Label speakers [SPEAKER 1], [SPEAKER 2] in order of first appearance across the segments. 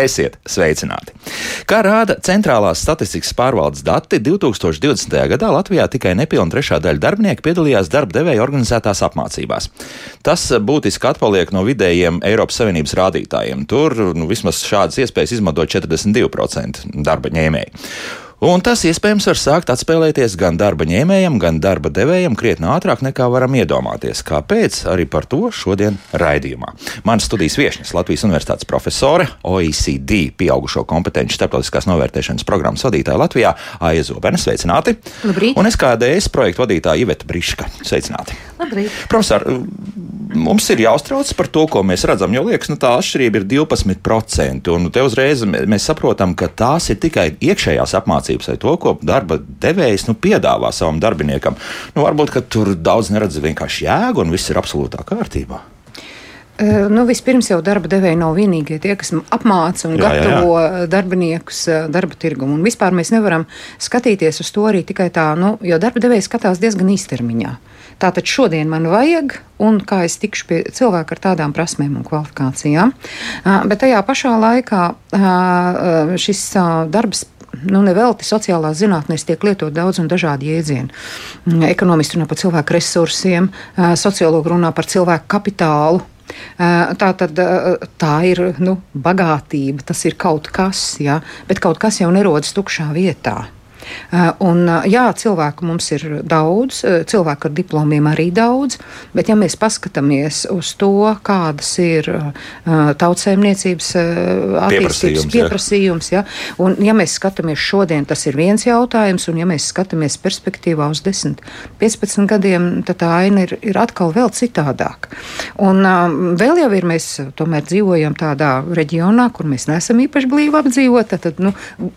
[SPEAKER 1] Esiet sveicināti! Kā rāda Centrālās statistikas pārvaldes dati, 2020. gadā Latvijā tikai nepilna trešā daļa darbinieku piedalījās darba devēja organizētās apmācībās. Tas būtiski atpaliek no vidējiem Eiropas Savienības rādītājiem. Tur nu, vismaz šādas iespējas izmanto 42% darba ņēmēji. Un tas iespējams var sākt atspēlēties gan darba ņēmējam, gan darba devējam krietni ātrāk nekā varam iedomāties. Kāpēc? Arī par to šodien raidījumā. Manas studijas viesnes Latvijas Universitātes profesore, OECD pieaugušo kompetenci starptautiskās novērtēšanas programmas vadītāja Latvijā Aija Zobene. Sveicināti!
[SPEAKER 2] Labrīt!
[SPEAKER 1] Un es kā DS projektu vadītāja Iveta Briška. Sveicināti!
[SPEAKER 2] Labrīt!
[SPEAKER 1] Profesor, mums ir jāuztrauc par to, ko mēs redzam. Jo liekas, nu, tā atšķirība ir 12%. Un te uzreiz mēs saprotam, ka tās ir tikai iekšējās apmācības vai to, ko darba devējs nu, piedāvā savam darbiniekam. Nu, varbūt tur daudz neredz vienkārši jēgu un viss ir absolūtā kārtībā.
[SPEAKER 2] Nu, vispirms jau darba devēji nav vienīgie tie, kas apmāca un jā, gatavo jā, jā. darbiniekus darba tirgumu. Un vispār mēs nevaram skatīties uz to arī tikai tā, nu, jo darba devēji skatās diezgan īstermiņā. Tātad šodien man vajag, un kā es tikšu pie cilvēka ar tādām prasmēm un kvalifikācijām. Bet tajā pašā laikā šis darbs nu, nevelti sociālās zinātnēs tiek lietot daudz un dažādi jēdzieni. Mm, ekonomisti runā par cilvēku resursiem, sociologi runā par cilvēku kapitālu. Tā tad tā ir nu, bagātība, tas ir kaut kas, ja? bet kaut kas jau nerodas tukšā vietā. Eh, un, eh, jā, cilvēku mums ir daudz, eh, cilvēku ar diplomiem arī daudz, bet ja mēs paskatāmies uz to, kādas ir tautsēmniecības attīstības pieprasījums, pieprasījums ja, un ja mēs skatāmies šodien, tas ir viens jautājums, un ja mēs skatāmies perspektīvā uz 10, 15 gadiem, tad tā aina ir, ir atkal vēl citādāk. Un vēl jau ir, mēs tomēr dzīvojam tādā reģionā, kur mēs neesam īpaši blīvi apdzīvoti, tad, nu,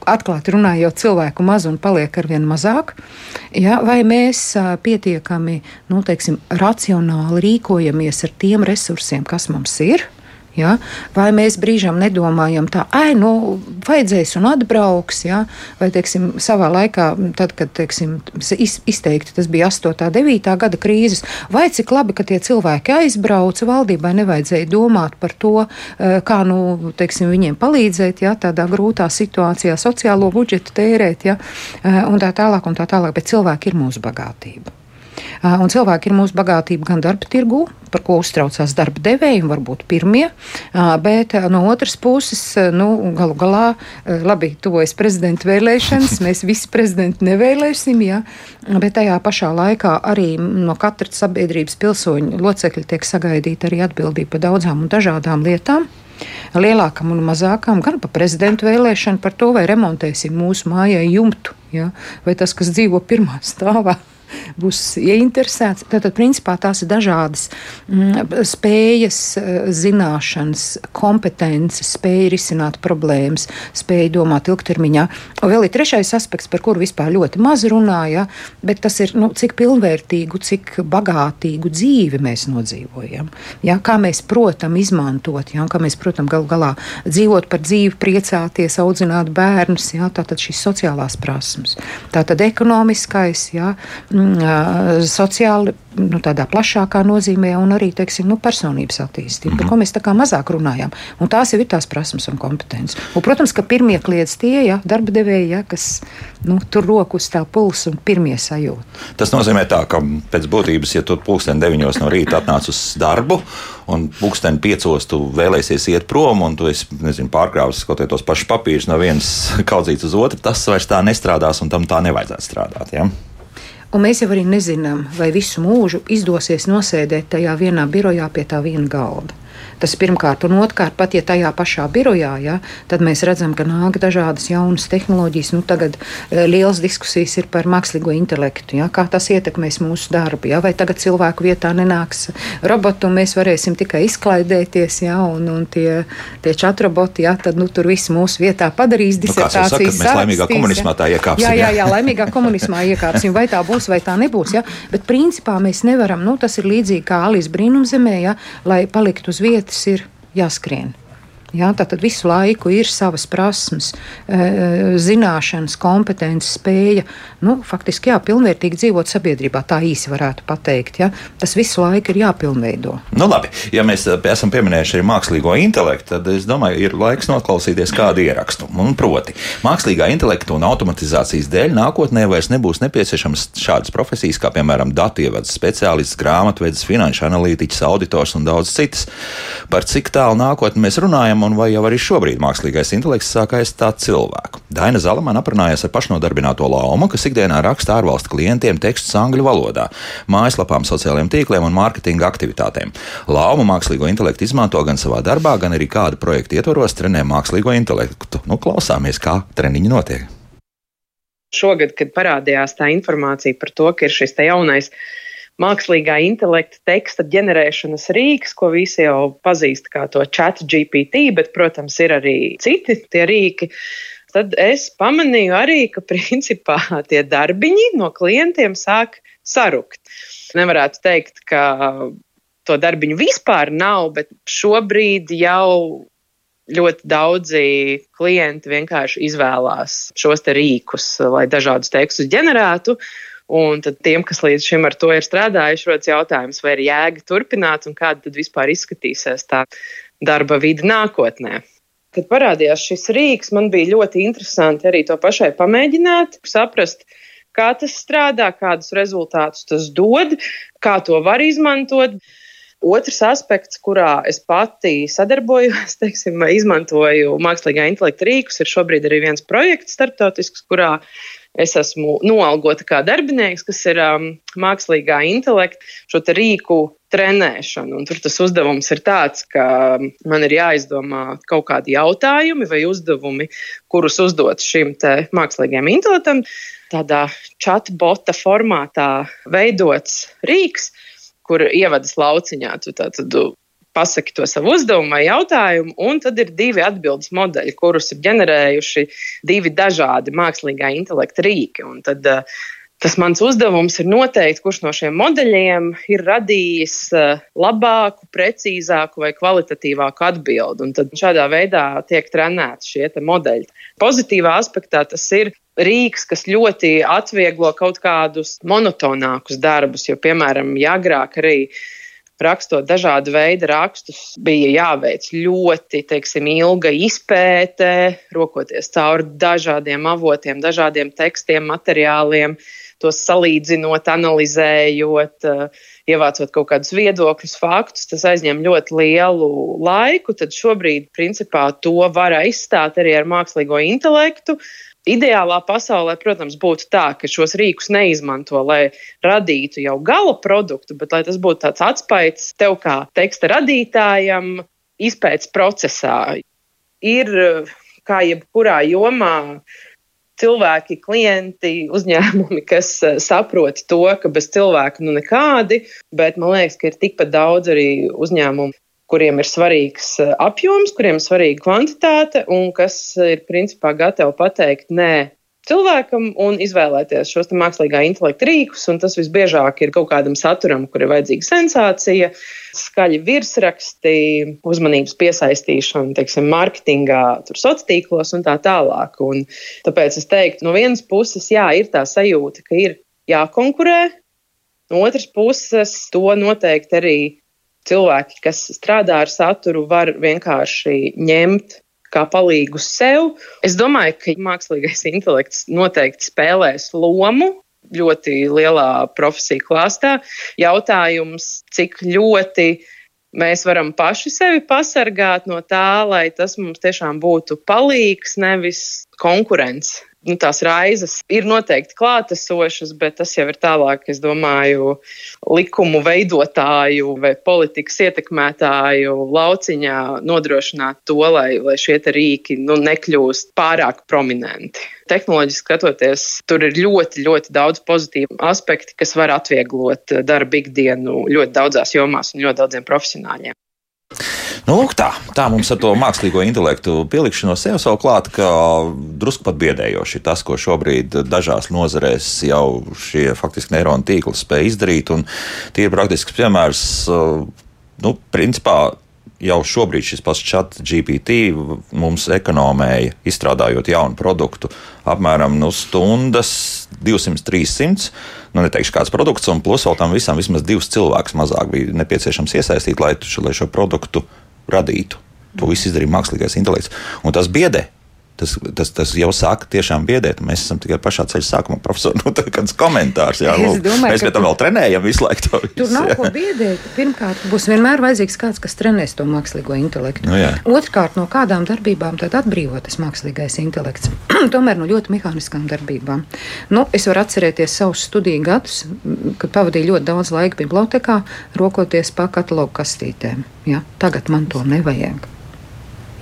[SPEAKER 2] atklāti runājot, cilvēku maz un paliek arvien mazāk, ja, vai mēs pietiekami nu, teiksim, racionāli rīkojamies ar tiem resursiem, kas mums ir. Ja? Vai mēs brīžām nedomājam, tā, ai, nu, vajadzēs un atbrauks, ja? vai, teiksim, savā laikā, tad, kad, teiksim, izteikti tas bija 8. un 9. gada krīzes, vai cik labi, ka tie cilvēki aizbrauca, valdībai nevajadzēja domāt par to, eh, kā, nu, teiksim, viņiem palīdzēt, ja? tādā grūtā situācijā, sociālo budžetu tērēt, ja? Eh, un tā tālāk, un tā tālāk, bet cilvēki ir mūsu bagātība. Un cilvēki ir mūsu bagātība gan darba tirgū, par ko uztraucās darba devēji, varbūt pirmie, bet no otras puses, nu, galu galā, labi, tuvojas prezidenta vēlēšanas, mēs visi prezidenti nevēlēsim, ja, bet tajā pašā laikā arī no katra sabiedrības pilsoņa locekļa tiek sagaidīta arī atbildība par daudzām un dažādām lietām. Lielākam un mazākam, gan par prezidentu vēlēšanu, par to, vai remontēsim mūsu mājai jumtu, ja? vai tas, kas dzīvo pirmā stāvā būs ieinteresēts. Tātad, principā, tās ir dažādas mm, spējas, eh, zināšanas, kompetences, spēja risināt problēmas, spēja domāt ilgtermiņā. Un vēl ir trešais aspekts, par kuru vispār ļoti maz runāja, bet tas ir, nu, cik pilnvērtīgu, cik bagātīgu dzīvi mēs nodzīvojam. Ja? Kā mēs protam izmantot, ja? kā mēs protam gal galā dzīvot par dzīvi, priecāties, audzināt bērnus, ja? tātad šīs sociālās prasmes. Tātad ekonomiskais, ja? Mm, sociāli, nu, tādā plašākā nozīmē, un arī teiksim, nu, personības attīstība, mm -hmm. par ko mēs tā kā mazāk runājām. Un tās jau ir tās prasmes un kompetences. Un, protams, ka pirmie kliedz tie ja, darba devēji, ja, kas nu, tur roku uz tā pulsa un pirmie sajūta.
[SPEAKER 1] Tas nozīmē, tā, ka pēc būtības, ja tu pulksten deviņos no rīta atnāc uz darbu, un pulksten piecos tu vēlēsies iet prom, un tu esi nezinu, pārkrāvis kaut kādus pašus papīrus no vienas kaudzītes uz otru, tas vairs tā nestrādās, un tam tā nevajadzētu strādāt. Ja?
[SPEAKER 2] Un mēs jau arī nezinām, vai visu mūžu izdosies nosēdēt tajā vienā birojā pie tā viena galda. Tas pirmkārt, un otrkārt, pat ja tajā pašā birojā, ja, tad mēs redzam, ka nāk dažādas jaunas tehnoloģijas. Nu, tagad e, liels diskusijas ir par mākslīgo intelektu, ja, kā tas ietekmēs mūsu darbu. Ja, vai tagad cilvēku vietā nenāks robotu, un mēs varēsim tikai izklaidēties, ja, un, un tie, tie čatroboti, ja, tad nu, tur viss mūsu vietā padarīs disertācijas.
[SPEAKER 1] Nu, mēs laimīgā komunismā tā iekāpsim.
[SPEAKER 2] Jā, jā, jā, laimīgā komunismā iekāpsim. Vai tā būs, vai tā nebūs. Ja? Bet principā mēs nevaram, nu, tas ir līdzīgi kā Alīs brīnumzemē, ja, lai paliktu uz vietas vietas ir jāskrien. Jā, tātad visu laiku ir savas prasmes, e, zināšanas, kompetences, spēja, nu, faktiski jā, pilnvērtīgi dzīvot sabiedrībā, tā īsi varētu pateikt. Ja? Tas visu laiku ir jāpilnveido.
[SPEAKER 1] Nu, labi, ja mēs e, esam pieminējuši arī mākslīgo intelektu, tad es domāju, ir laiks noklausīties kādu ierakstu. Un proti, mākslīgā intelekta un automatizācijas dēļ nākotnē vairs nebūs nepieciešams šādas profesijas kā, piemēram, datu ievads speciālists, grāmatvedis, finanšu analītiķis, auditors un daudz citas. Par cik tālu nākotnē mēs runājam? Un vai jau arī šobrīd mākslīgais intelekts sāk aizstāt cilvēku. Daina Zalamana aprunājās ar pašnodarbināto laumu, kas ikdienā raksta ārvalstu klientiem tekstus angļu valodā, mājaslapām, sociālajiem tīkliem un mārketinga aktivitātēm. Lauma mākslīgo intelektu izmanto gan savā darbā, gan arī kādu projektu ietvaros trenē mākslīgo intelektu. Nu, klausāmies, kā treniņi notiek.
[SPEAKER 3] Šogad, kad parādījās tā informācija par to, ka ir šis jaunais mākslīgā intelekta teksta ģenerēšanas rīks, ko visi jau pazīst kā to chat GPT, bet, protams, ir arī citi tie rīki. Tad es pamanīju arī, ka principā tie darbiņi no klientiem sāk sarukt. Nevarētu teikt, ka to darbiņu vispār nav, bet šobrīd jau ļoti daudzi klienti vienkārši izvēlās šos rīkus, lai dažādus tekstus ģenerētu. Un tad tiem, kas līdz šim ar to ir strādājuši, rodas jautājums, vai ir jēga turpināt un kāda tad vispār izskatīsies tā darba vide nākotnē. Kad parādījās šis rīks, man bija ļoti interesanti arī to pašai pamēģināt, saprast, kā tas strādā, kādus rezultātus tas dod, kā to var izmantot. Otrs aspekts, kurā es pati sadarbojos, teiksim, izmantoju mākslīgā intelekta rīkus, ir šobrīd arī viens projekts starptautisks, kurā es esmu noalgota kā darbinieks, kas ir um, mākslīgā intelekta šo rīku trenēšana. Un tur tas uzdevums ir tāds, ka man ir jāizdomā kaut kādi jautājumi vai uzdevumi, kurus uzdot šim mākslīgajam intelektam. Tādā chatbota formātā veidots rīks, kur ievadas lauciņā. Tu, tā, tad, pasaki to savu uzdevumu vai jautājumu, un tad ir divi atbildes modeļi, kurus ir ģenerējuši divi dažādi mākslīgā intelekta rīki. Un tad, uh, Tas mans uzdevums ir noteikt, kurš no šiem modeļiem ir radījis uh, labāku, precīzāku vai kvalitatīvāku atbildi. Un tad šādā veidā tiek trenēti šie modeļi. Pozitīvā aspektā tas ir rīks, kas ļoti atvieglo kaut kādus monotonākus darbus, jo, piemēram, agrāk arī rakstot dažādu veidu rakstus, bija jāveic ļoti teiksim, ilga izpēte, rokoties cauri dažādiem avotiem, dažādiem tekstiem, materiāliem, tos salīdzinot, analizējot, ievācot kaut kādus viedokļus, faktus. Tas aizņem ļoti lielu laiku. Tad šobrīd, principā, to var aizstāt arī ar mākslīgo intelektu Ideālā pasaulē, protams, būtu tā, ka šos rīkus neizmanto, lai radītu jau gala produktu, bet lai tas būtu tāds atspējs tev kā teksta radītājam, izpētes procesā. Ir kā jebkurā jomā cilvēki, klienti, uzņēmumi, kas eh, saprot to, ka bez cilvēka nu nekādi, bet man liekas, ka ir tikpat daudz arī uzņēmumu, kuriem ir svarīgs eh, apjoms, kuriem ir svarīga kvantitāte un kas ir principā gatavi pateikt nē cilvēkam un izvēlēties šos mākslīgā intelekta rīkus. Tas visbiežāk ir kaut kādam saturam, kur ir vajadzīga sensācija, skaļi virsraksti, uzmanības piesaistīšana, teiksim, mārketingā, sociālos tīklos un tā tālāk. Un tāpēc es teiktu, no vienas puses, jā, ir tā sajūta, ka ir jākonkurē. No otras puses, to noteikti arī cilvēki, kas strādā ar saturu, var vienkārši ņemt kā palīgu sev. Es domāju, ka mākslīgais intelekts noteikti spēlēs lomu ļoti lielā profesiju klāstā. Jautājums, cik ļoti mēs varam paši sevi pasargāt no tā, lai tas mums tiešām būtu palīgs, nevis konkurence nu, tās raizes ir noteikti klātesošas, bet tas jau ir tālāk, es domāju, likumu veidotāju vai politikas ietekmētāju lauciņā nodrošināt to, lai, lai šie rīki nu, nekļūst pārāk prominenti. Tehnoloģiski skatoties, tur ir ļoti, ļoti daudz pozitīvu aspektu, kas var atvieglot darbu ikdienu ļoti daudzās jomās un ļoti daudziem profesionāļiem.
[SPEAKER 1] Nu, lūk, tā, tā mums ar to mākslīgo intelektu pielikšanos sev savu klāt, ka drusku pat biedējoši tas, ko šobrīd dažās nozarēs jau šie faktiski neironu tīkli spēj izdarīt. Un tie ir praktisks piemērs, nu, principā jau šobrīd šis pats chat GPT mums ekonomēja, izstrādājot jaunu produktu, apmēram nu, stundas 200-300. Nu, neteikšu, kāds produkts, un plus vēl tam visam vismaz divus cilvēkus mazāk bija nepieciešams iesaistīt, lai, lai šo produktu radītu. To viss izdarīja mākslīgais intelekts. Un tas biedē Tas, tas, tas jau sāk tiešām biedēt. Mēs esam tikai pašā ceļa sākumā, profesor. Nu, kāds komentārs, jā, lūk, domāju, mēs pie tam vēl trenējam visu laiku. To visu,
[SPEAKER 2] tur nav jā. ko biedēt. Pirmkārt, būs vienmēr vajadzīgs kāds, kas trenēs to mākslīgo intelektu.
[SPEAKER 1] Nu, jā.
[SPEAKER 2] Otrkārt, no kādām darbībām tad atbrīvotas mākslīgais intelekts? Tomēr no ļoti mehāniskām darbībām. Nu, es varu atcerēties savus studiju gadus, kad pavadīju ļoti daudz laika bibliotekā, rokoties pa katalogu kastītēm. Ja? Tagad man to nevajag.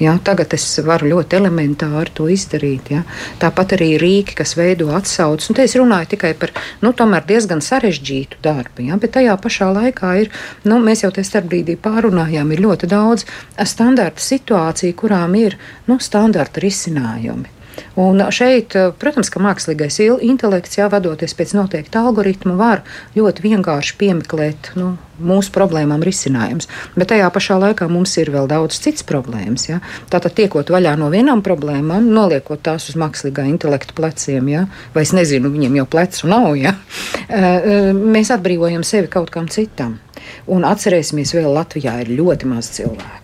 [SPEAKER 2] Ja? Tagad es varu ļoti elementāri to izdarīt. Ja? Tāpat arī rīki, kas veido atsauces. Un te es runāju tikai par nu, diezgan sarežģītu darbu. Ja? Bet tajā pašā laikā ir, nu, mēs jau te starpbrīdī pārunājām, ir ļoti daudz standarta situāciju, kurām ir nu, standarta risinājumi. Un šeit, eh, protams, ka mākslīgais intelekts, jā, vadoties pēc noteikta algoritma, var ļoti vienkārši piemeklēt nu, mūsu problēmām risinājumus. Bet tajā pašā laikā mums ir vēl daudz citas problēmas. Ja? Tātad, tiekot vaļā no vienām problēmām, noliekot tās uz mākslīgā intelekta pleciem, ja? vai es nezinu, viņiem jau plecu nav, ja? Eh, eh, mēs atbrīvojam sevi kaut kam citam. Un atcerēsimies, vēl Latvijā ir ļoti maz cilvēku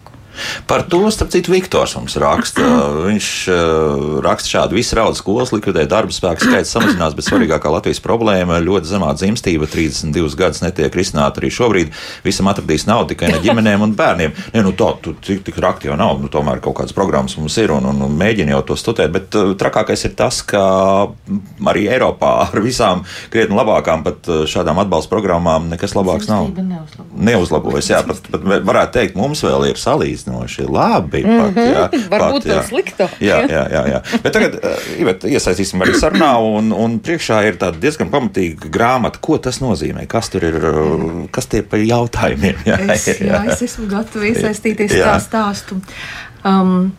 [SPEAKER 1] Par to, starp citu, Viktors mums raksta. Viņš uh, raksta šādu visu raudu skolas likvidē, darba spēka skaits samazinās, bet svarīgākā Latvijas problēma - ļoti zemā dzimstība, 32 gadus netiek risināta arī šobrīd. Visam atradīs naudu tikai ne ģimenēm un bērniem. Ne, nu, to, tu, tik, tik rakti jau nav, nu, tomēr kaut kādas programmas mums ir un, un, un mēģina jau to studēt, bet uh, trakākais ir tas, ka arī Eiropā ar visām krietni labākām pat uh, šādām atbalsta programmām nekas labāks nav. Neuzlabojas, jā, pat, pat varētu teikt, mums vēl ir salīdzinājums salīdzinoši labi. Mm -hmm. pat,
[SPEAKER 2] mhm. jā, Varbūt pat, jā. slikto.
[SPEAKER 1] Jā, jā, jā, jā. Bet tagad uh, Ivet, iesaistīsim arī sarunā, un, un priekšā ir tāda diezgan pamatīga grāmata. Ko tas nozīmē? Kas tur ir? Uh, kas tie par jautājumiem?
[SPEAKER 4] Jā, es, jā, es esmu gatava iesaistīties tā stāstu. Um,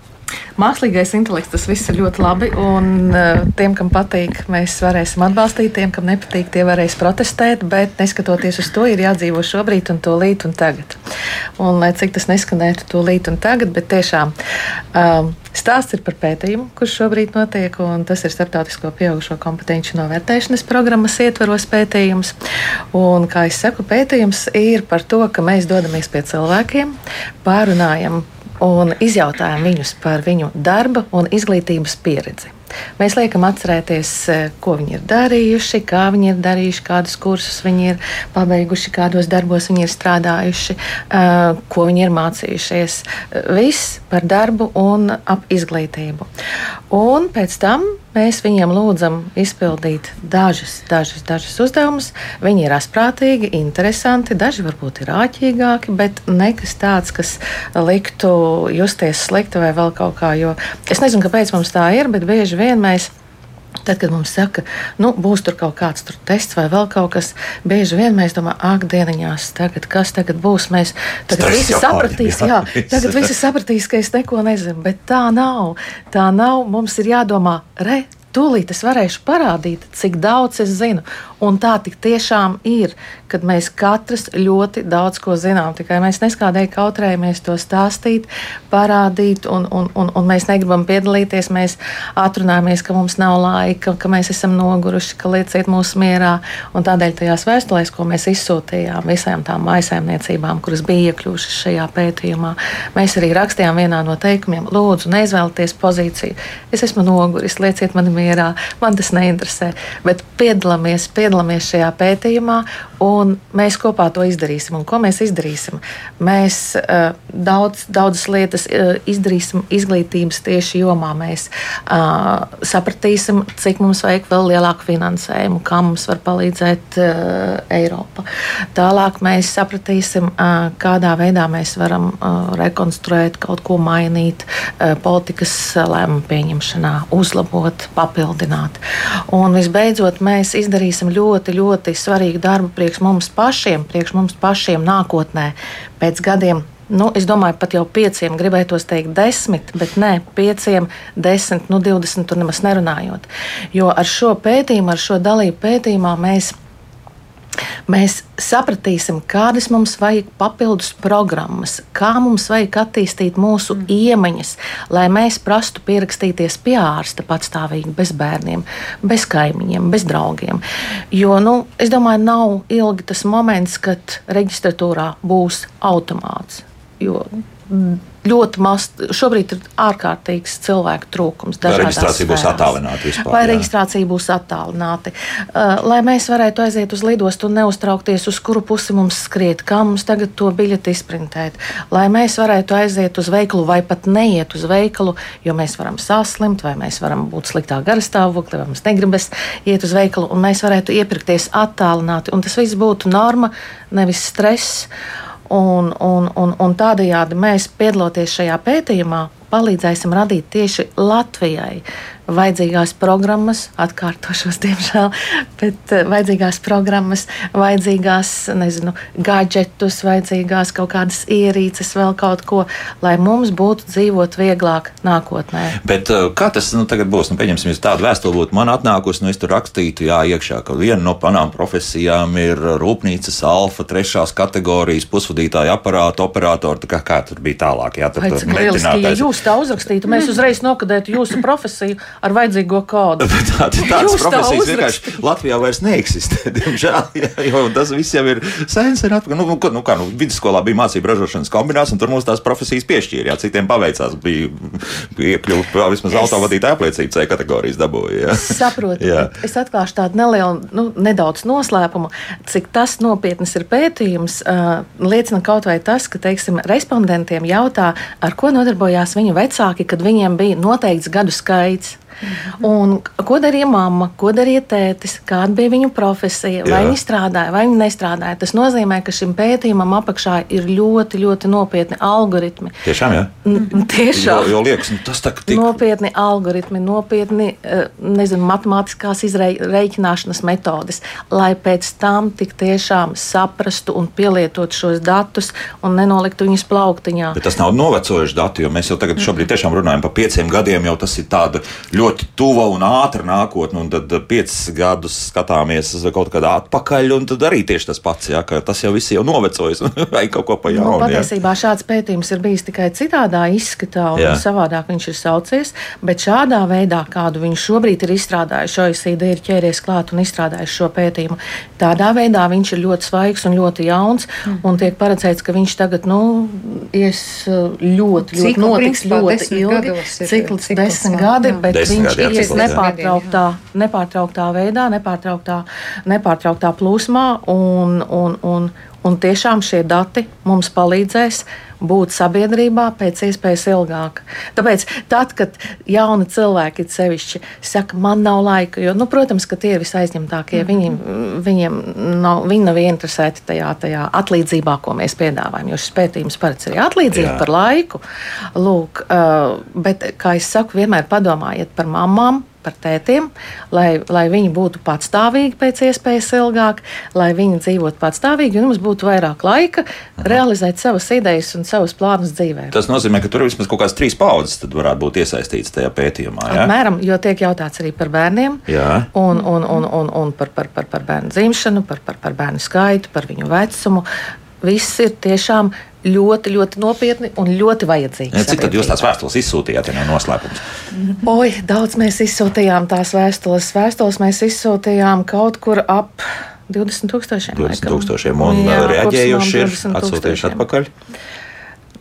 [SPEAKER 4] Mākslīgais intelekts, tas viss ir ļoti labi. Un uh, tiem, kam patīk, mēs varēsim atbalstīt, tiem, kam nepatīk, tie varēs protestēt. Bet neskatoties uz to, ir jādzīvo šobrīd, un to līt un tagad. Un lai cik tas neskanētu, to līt un tagad, bet tiešām. Um, Stāsts ir par pētījumu, kurš šobrīd notiek, tas ir starptautisko pieaugušo kompetenci novērtēšanas programmas ietvaros pētījums. Un, kā jau saku, pētījums ir par to, ka mēs dodamies pie cilvēkiem, pārunājam un izjautājam viņus par viņu darba un izglītības pieredzi. Mēs liekam atcerēties, eh, ko viņi ir darījuši, kā viņi ir darījuši, kādus kursus viņi ir pabeiguši, kādos darbos viņi ir strādājuši, eh, ko viņi ir mācījušies. Viss par darbu un ap izglītību. Un pēc tam mēs viņiem lūdzam izpildīt dažas, dažas, dažas uzdevumus. Viņi ir asprātīgi, interesanti, daži varbūt ir āķīgāki, bet nekas tāds, kas liktu justies slikti vai vēl kaut kā. Jo es nezinu, kāpēc mums tā ir, bet bieži vien mēs. Tad, kad mums saka, nu, būs tur kaut kāds tur tests vai vēl kaut kas, bieži vien mēs domājam, ak, dieniņās, tagad, kas tagad būs. Mēs tagad Stress visi sapratīs, jā, jā, tagad visi sapratīs, ka es neko nezinu, bet tā nav. Tā nav. Mums ir jādomā, re, tūlīt es varēšu parādīt, cik daudz es zinu. Un tā tiešām ir, kad mēs katrs ļoti daudz ko zinām. Tikai mēs neskādēji kautrējamies to stāstīt, parādīt, un, un, un, un mēs negribam piedalīties. Mēs atrunājamies, ka mums nav laika, ka mēs esam noguruši, ka lieciet mūsu mierā. Un tādēļ tajās vēstulēs, ko mēs izsūtījām visām tām maisaimniecībām, kuras bija iekļuvušas šajā pētījumā, mēs arī rakstījām vienā no teikumiem: Lūdzu, neizvēlieties pozīciju. Es esmu noguris, lieciet mani mierā, man tas neinteresē, bet piedalāmies. piedalāmies šajā pētījumā, un mēs kopā to izdarīsim. Un ko mēs izdarīsim? Mēs uh, daudz, daudzas lietas uh, izdarīsim izglītības tieši jomā. Mēs uh, sapratīsim, cik mums vajag vēl lielāku finansējumu, kā mums var palīdzēt uh, Eiropa. Tālāk mēs sapratīsim, uh, kādā veidā mēs varam uh, rekonstruēt, kaut ko mainīt uh, politikas lēmumu pieņemšanā, uzlabot, papildināt. Un visbeidzot, mēs izdarīsim ļoti, ļoti svarīgu darbu priekš mums pašiem, priekš mums pašiem nākotnē, pēc gadiem. Nu, es domāju, pat jau pieciem, gribētos teikt, desmit, bet nē, pieciem, desmit, nu, divdesmit, tur nemaz nerunājot. Jo ar šo pētījumu, ar šo dalību pētījumā mēs Mēs sapratīsim, kādas mums vajag papildus programmas, kā mums vajag attīstīt mūsu mm. iemaņas, lai mēs prastu pierakstīties pie ārsta patstāvīgi, bez bērniem, bez kaimiņiem, bez draugiem. Jo, nu, es domāju, nav ilgi tas moments, kad reģistratūrā būs automāts. Jo ļoti maz. Šobrīd ir ārkārtīgs cilvēku trūkums.
[SPEAKER 1] Vai reģistrācija būs attālināta vispār?
[SPEAKER 4] Vai jā. reģistrācija būs attālināta? Uh, lai mēs varētu aiziet uz lidostu un neuztraukties, uz kuru pusi mums skriet, kā mums tagad to biļeti izprintēt. Lai mēs varētu aiziet uz veikalu vai pat neiet uz veikalu, jo mēs varam saslimt, vai mēs varam būt sliktā garastāvoklī, vai mums negribas iet uz veikalu, un mēs varētu iepirkties attālināti. Un tas viss būtu norma, nevis stress. Un, un, un, un tādējādi mēs piedaloties šajā pētījumā, palīdzēsim radīt tieši Latvijai vajadzīgās programmas, atkārtošos, diemžēl, bet eh, vajadzīgās programmas, vajadzīgās, nezinu, gadgetus, vajadzīgās kaut kādas ierīces, vēl kaut ko, lai mums būtu dzīvot vieglāk nākotnē.
[SPEAKER 1] Bet eh, kā tas nu, tagad būs? Nu, pieņemsim, ja tāda vēstule būtu man atnākusi, nu es tur rakstītu, jā, iekšā, ka viena no panām profesijām ir rūpnīcas alfa, trešās kategorijas pusvadītāja aparāta operatora. Kā, kā tur bija tālāk? Jā, tur,
[SPEAKER 4] tur lieliski, ja jūs tā uzrakstītu, mēs uzreiz nokadētu jūsu profesiju ar vajadzīgo kodu.
[SPEAKER 1] Tādas tā, profesijas vienkārši Latvijā vairs neeksistē, diemžēl. Jā, jo tas viss jau ir sens un atpakaļ. Nu, nu, nu, kā, nu, vidusskolā bija mācība ražošanas kombinācija, un tur mums tās profesijas piešķīra. Jā, citiem paveicās, bija iekļūt vismaz es... autovadītāja apliecību C kategorijas dabūja.
[SPEAKER 4] Saprotu, es atklāšu tādu nelielu, nu, nedaudz noslēpumu, cik tas nopietnas ir pētījums. Uh, liecina kaut vai tas, ka, teiksim, respondentiem jautā, ar ko nodarbojās viņu vecāki, kad viņiem bija noteikts gadu skaits. Un, ko darīja mamma, ko darīja tētis, kāda bija viņu profesija, vai Jā. viņi strādāja, vai viņi nestrādāja. Tas nozīmē, ka šim pētījumam apakšā ir ļoti, ļoti nopietni algoritmi.
[SPEAKER 1] Tiešām, jā.
[SPEAKER 4] N tiešām.
[SPEAKER 1] Jo, jo liekas, nu, tas tā kā tik...
[SPEAKER 4] Nopietni algoritmi, nopietni, eh, nezinu, matemātiskās izreikināšanas metodes, lai pēc tam tik tiešām saprastu un pielietotu šos datus un nenoliktu viņus plauktiņā.
[SPEAKER 1] Bet tas nav novecojuši dati, jo mēs jau tagad šobrīd tiešām runājam par pieciem gadiem, jau tas ir tāda ļoti ļoti tuva un ātra nākotne, un tad piecus gadus skatāmies kaut kādā atpakaļ, un tad arī tieši tas pats, jā, ka tas jau viss jau novecojis, vai kaut ko pa jaunu.
[SPEAKER 4] Nu, patiesībā jā. šāds pētījums ir bijis tikai citādā izskatā, un jā. savādāk viņš ir saucies, bet šādā veidā, kādu viņš šobrīd ir izstrādājis, OECD ir ķēries klāt un izstrādājis šo pētījumu, tādā veidā viņš ir ļoti svaigs un ļoti jauns, mm. un tiek paredzēts, ka viņš tagad, nu, ies ļoti, ļoti, ļoti notiks ļoti ilgi, cikls desmit gadi, bet viņš viņš ies nepārtrauktā, nepārtrauktā veidā, nepārtrauktā, nepārtrauktā plūsmā, un, un, un, un tiešām šie dati mums palīdzēs būt sabiedrībā pēc iespējas ilgāk. Tāpēc, tad, kad jauni cilvēki sevišķi saka, man nav laika, jo, nu, protams, ka tie ir visaizņemtākie, mm -hmm. viņi, viņiem nav, viņi nav interesēti tajā, tajā atlīdzībā, ko mēs piedāvājam, jo šis pētījums paredz arī atlīdzību Jā. par laiku. Lūk, uh, bet, kā es saku, vienmēr padomājiet par mamām, par tētiem, lai, lai viņi būtu patstāvīgi pēc iespējas ilgāk, lai viņi dzīvotu patstāvīgi un mums būtu vairāk laika Aha. realizēt savas idejas un savus plānus dzīvē.
[SPEAKER 1] Tas nozīmē, ka tur vismaz kaut kādas trīs paudzes varētu būt iesaistītas tajā pētījumā. Ja?
[SPEAKER 4] Apmēram, jo tiek jautāts arī par bērniem, jā. un, un, un, un, un par, par, par, par bērnu dzimšanu, par, par, par bērnu skaitu, par viņu vecumu. Viss ir tiešām ļoti, ļoti nopietni un ļoti vajadzīgi.
[SPEAKER 1] Ja, cik tad jūs tās vēstules izsūtījāt, ja nav noslēpums?
[SPEAKER 4] Oi, daudz mēs izsūtījām tās vēstules. Vēstules mēs izsūtījām kaut kur ap 20 tūkstošiem.
[SPEAKER 1] 20 tūkstošiem un jā, reaģējuši ir atsūtījuši atpakaļ.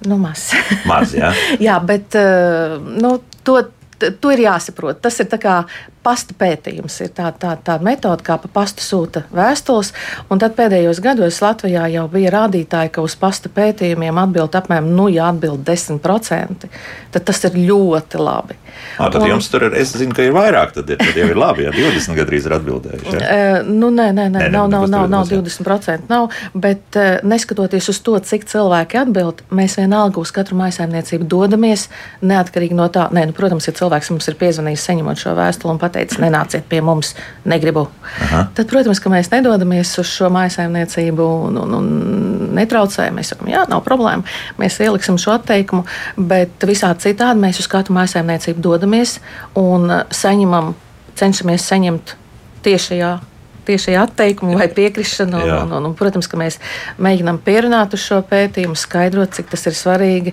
[SPEAKER 4] Nu, maz.
[SPEAKER 1] maz jā.
[SPEAKER 4] jā, bet uh, nu, to, to ir jāsaprot. Tas ir kā pasta pētījums. Ir tāda tā, tā metode, kā pa pastu sūta vēstules. Tad pēdējos gados Latvijā jau bija rādītāji, ka uz pasta pētījumiem atbild apmēram, nu, ja atbild 10%, tad tas ir ļoti labi.
[SPEAKER 1] À, tad un, jums tur ir, es zinu, ka ir vairāk, tad, ir, tad jau ir labi, ja 20 gadrīz ir atbildējuši. Ja?
[SPEAKER 4] Uh, nu, nē, nē, nē, nē nav, nav, nav, nav 20%, nav, bet uh, neskatoties uz to, cik cilvēki atbild, mēs vienalga uz katru mājasēmniecību dodamies, neatkarīgi no tā, nē, nu, protams, ja cilvēks mums ir piezvanījis saņemot šo vēstuli un pateicis, pateicis, nenāciet pie mums, negribu. Aha. Tad, protams, ka mēs nedodamies uz šo mājsaimniecību un, un, un netraucējam. Mēs sakām, jā, nav problēma. Mēs ieliksim šo atteikumu, bet visādi citādi mēs uz katru mājsaimniecību dodamies un saņemam, cenšamies saņemt tiešajā tieši atteikumu vai piekrišanu. Un, un, un, un, protams, ka mēs mēģinām pierunāt uz šo pētījumu, skaidrot, cik tas ir svarīgi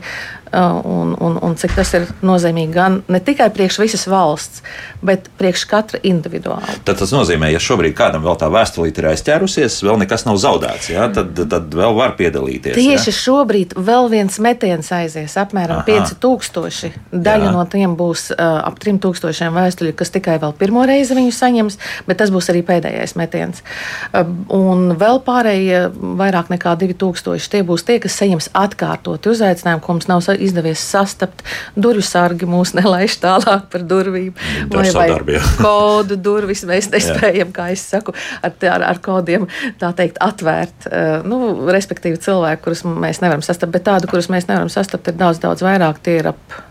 [SPEAKER 4] un, un, un cik tas ir nozīmīgi gan ne tikai priekš visas valsts, bet priekš katra individuāli.
[SPEAKER 1] Tad tas nozīmē, ja šobrīd kādam vēl tā vēstulīte ir aizķērusies, vēl nekas nav zaudēts, jā, tad, tad vēl var piedalīties.
[SPEAKER 4] Tieši jā? šobrīd vēl viens metiens aizies, apmēram Aha. 5000. Daļa jā. no tiem būs uh, ap 3000 vēstuļu, kas tikai vēl pirmo reizi viņu saņems, bet tas būs arī pēdējais metiens. Uh, un vēl pārējie vairāk nekā 2000 tie būs tie, kas saņems atkārtoti uzaicinājumu, ko mums nav izdevies sastapt. Durvju sargi mūs nelaiž tālāk par durvīm.
[SPEAKER 1] Vai, vai
[SPEAKER 4] kodu durvis mēs nespējam, kā es saku, ar, ar, ar kodiem tā teikt atvērt. Uh, nu, respektīvi cilvēku, kurus mēs nevaram sastapt, bet tādu, kurus mēs nevaram sastapt, ir daudz, daudz vairāk. Tie ir ap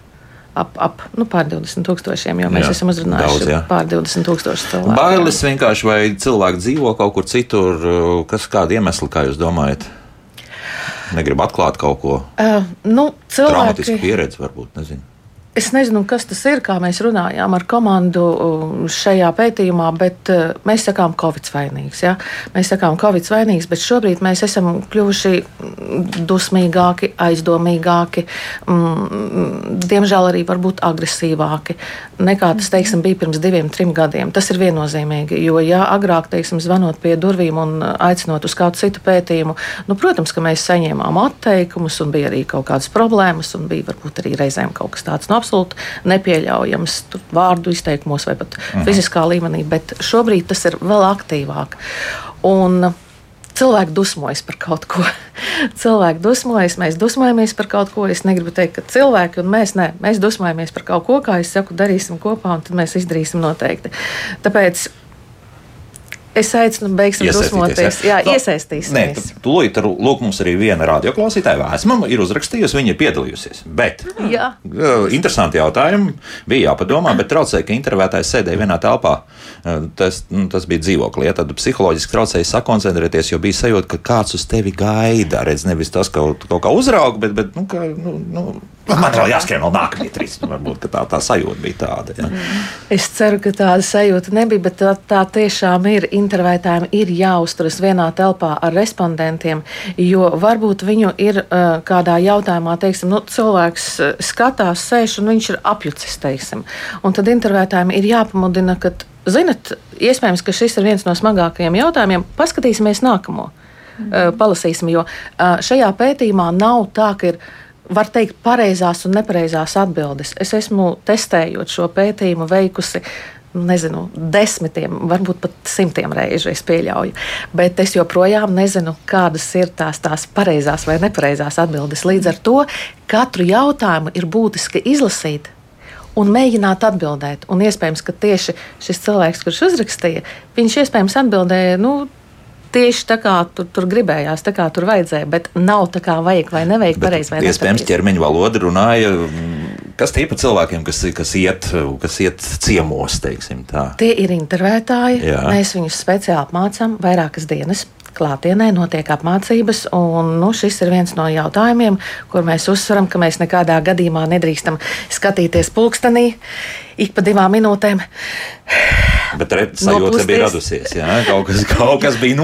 [SPEAKER 4] ap, ap nu, pār 20 tūkstošiem, jo mēs jā, esam uzrunājuši daudz, jā. pār 20 tūkstošu cilvēku.
[SPEAKER 1] Bailes vienkārši vai cilvēki dzīvo kaut kur citur, kas kāda iemesla, kā jūs domājat? Negribu atklāt kaut ko. Uh,
[SPEAKER 4] nu, cilvēki...
[SPEAKER 1] Traumatisku pieredzi varbūt, nezinu.
[SPEAKER 4] Es nezinu, kas tas ir, kā mēs runājām ar komandu um, šajā pētījumā, bet uh, mēs sakām, Covid vainīgs. Ja? Mēs sakām, Covid vainīgs, bet šobrīd mēs esam kļuvuši dusmīgāki, aizdomīgāki, mm, diemžēl arī varbūt agresīvāki nekā tas teiksim, bija pirms diviem, trim gadiem. Tas ir viennozīmīgi, jo ja agrāk, teiksim, zvanot pie durvīm un aicinot uz kādu citu pētījumu, nu, protams, ka mēs saņēmām atteikumus un bija arī kaut kādas problēmas un bija varbūt arī reizēm kaut kas tāds. No absolūti nepieļaujams vārdu izteikumos vai pat Aha. fiziskā līmenī, bet šobrīd tas ir vēl aktīvāk. Un cilvēki dusmojas par kaut ko. cilvēki dusmojas, mēs dusmojamies par kaut ko. Es negribu teikt, ka cilvēki un mēs, ne, mēs dusmojamies par kaut ko, kā es saku, darīsim kopā, un tad mēs izdarīsim noteikti. Tāpēc Es aicinu, beigsim dusmoties. Jā, jā iesaistīsimies.
[SPEAKER 1] Nē, tūlīt, lūk, mums arī viena radioklausītāja vēsma ir uzrakstījusi, viņa ir piedalījusies. Bet, jā. interesanti jautājumi, bija jāpadomā, bet traucēja, ka intervētājs sēdēja vienā telpā. Tas, nu, tas bija dzīvoklī, ja tad psiholoģiski traucēja sakoncentrēties, jo bija sajūta, ka kāds uz tevi gaida. Redz, nevis tas, ka kaut, kaut kā uzrauga, bet, bet nu, ka, nu, nu, man vēl jāskrien vēl nākamie trīs. Varbūt tā, tā sajūta bija tāda. Ja.
[SPEAKER 4] Es ceru, ka tāda sajūta nebija, bet tā, tā tiešām ir intervētājiem ir jāuzturas vienā telpā ar respondentiem, jo varbūt viņu ir uh, kādā jautājumā, teiksim, nu, cilvēks uh, skatās, sēž un viņš ir apjucis, teiksim. Un tad intervētājiem ir jāpamudina, ka, zinat, iespējams, ka šis ir viens no smagākajiem jautājumiem. Paskatīsimies nākamo. Mm. Uh, palasīsim, jo uh, šajā pētījumā nav tā, ka ir var teikt, pareizās un nepareizās atbildes. Es esmu testējot šo pētījumu, veikusi nezinu, desmitiem, varbūt pat simtiem reižu es pieļauju. Bet es joprojām nezinu, kādas ir tās, tās pareizās vai nepareizās atbildes. Līdz ar to katru jautājumu ir būtiski izlasīt. Un mēģināt atbildēt. Un iespējams, ka tieši šis cilvēks, kurš uzrakstīja, viņš iespējams atbildēja, nu, tieši tā kā tur, tur gribējās, tā kā tur vajadzēja, bet nav tā kā vajag vai nevajag pareizi.
[SPEAKER 1] Iespējams, ķermeņa valoda runāja, kas tie pa cilvēkiem, kas, kas, iet, kas iet ciemos, teiksim tā.
[SPEAKER 4] Tie ir intervētāji, Jā. mēs viņus speciāli apmācām vairākas dienas. Klātienē notiek apmācības, un nu, šis ir viens no jautājumiem, kur mēs uzsveram, ka mēs nekādā gadījumā nedrīkstam skatīties pulkstenī ik pa divām minūtēm.
[SPEAKER 1] Bet sajūta bija radusies. Jā? Kaut, kas, kaut kas bija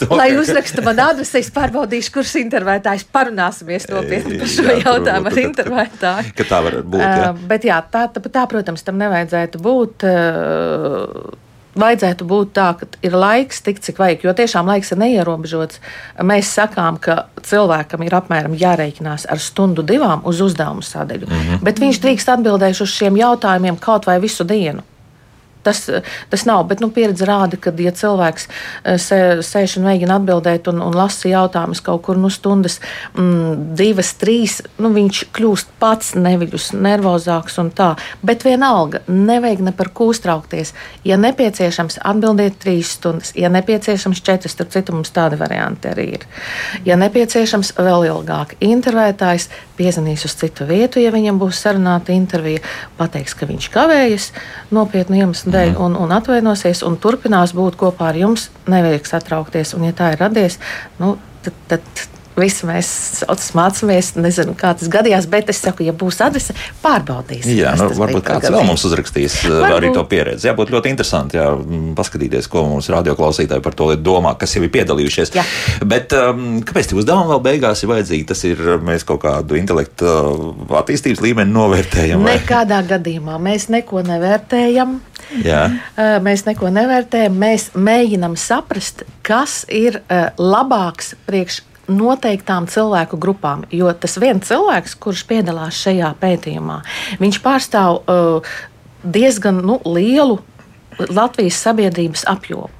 [SPEAKER 1] to.
[SPEAKER 4] Lai uzraksta man adresi, es pārbaudīšu, kurš intervētājs parunāsimies nopietni par šo jā, jautājumu ar intervētāju.
[SPEAKER 1] Ka tā var būt. Jā. Uh,
[SPEAKER 4] bet jā, tā, tā, tā, protams, tam nevajadzētu būt. Uh, vajadzētu būt tā, ka ir laiks tik, cik vajag, jo tiešām laiks ir neierobežots. Mēs sakām, ka cilvēkam ir apmēram jārēķinās ar stundu, divām uz uzdevumu sadaļu, mm -hmm. bet viņš drīkst atbildēt uz šiem jautājumiem kaut vai visu dienu. Tas, tas nav, bet nu, pieredze rāda, ka, ja cilvēks eh, sēž un mēģina atbildēt un, un lasa jautājumus kaut kur nu, stundas, mm, divas, trīs, nu, viņš kļūst pats neviļus, nervozāks un tā. Bet vienalga, nevajag ne par ko uztraukties. Ja nepieciešams, atbildiet trīs stundas, ja nepieciešams, četras, tad citu mums tādi varianti arī ir. Ja nepieciešams, vēl ilgāk. Intervētājs piezvanīs uz citu vietu, ja viņam būs sarunāta intervija, pateiks, ka viņš kavējas nopietnu iemeslu dēļ mm. un, un atvainosies un turpinās būt kopā ar jums. Nevajag satraukties, un ja tā ir radies, nu, tad, tad Visi mēs mācāmies, nezinu, kā tas gadījās, bet es saku, ja būs adrese, pārbaudīsim.
[SPEAKER 1] Jā, nu, varbūt kāds vēl mums uzrakstīs uh, varbūt. arī to pieredzi. Jā, būtu ļoti interesanti jā, paskatīties, ko mums radioklausītāji par to domā, kas jau ir piedalījušies. Jā. Bet um, kāpēc tie uzdevumi vēl beigās ir vajadzīgi? Tas ir, mēs kaut kādu intelektu uh, attīstības līmeni novērtējam.
[SPEAKER 4] Vai? Nekādā gadījumā mēs neko nevērtējam. Jā. Uh, mēs neko nevērtējam, mēs mēģinām saprast, kas ir labāks priekš noteiktām cilvēku grupām. Jo tas viens cilvēks, kurš piedalās šajā pētījumā, viņš pārstāv uh, diezgan nu, lielu Latvijas sabiedrības apjomu.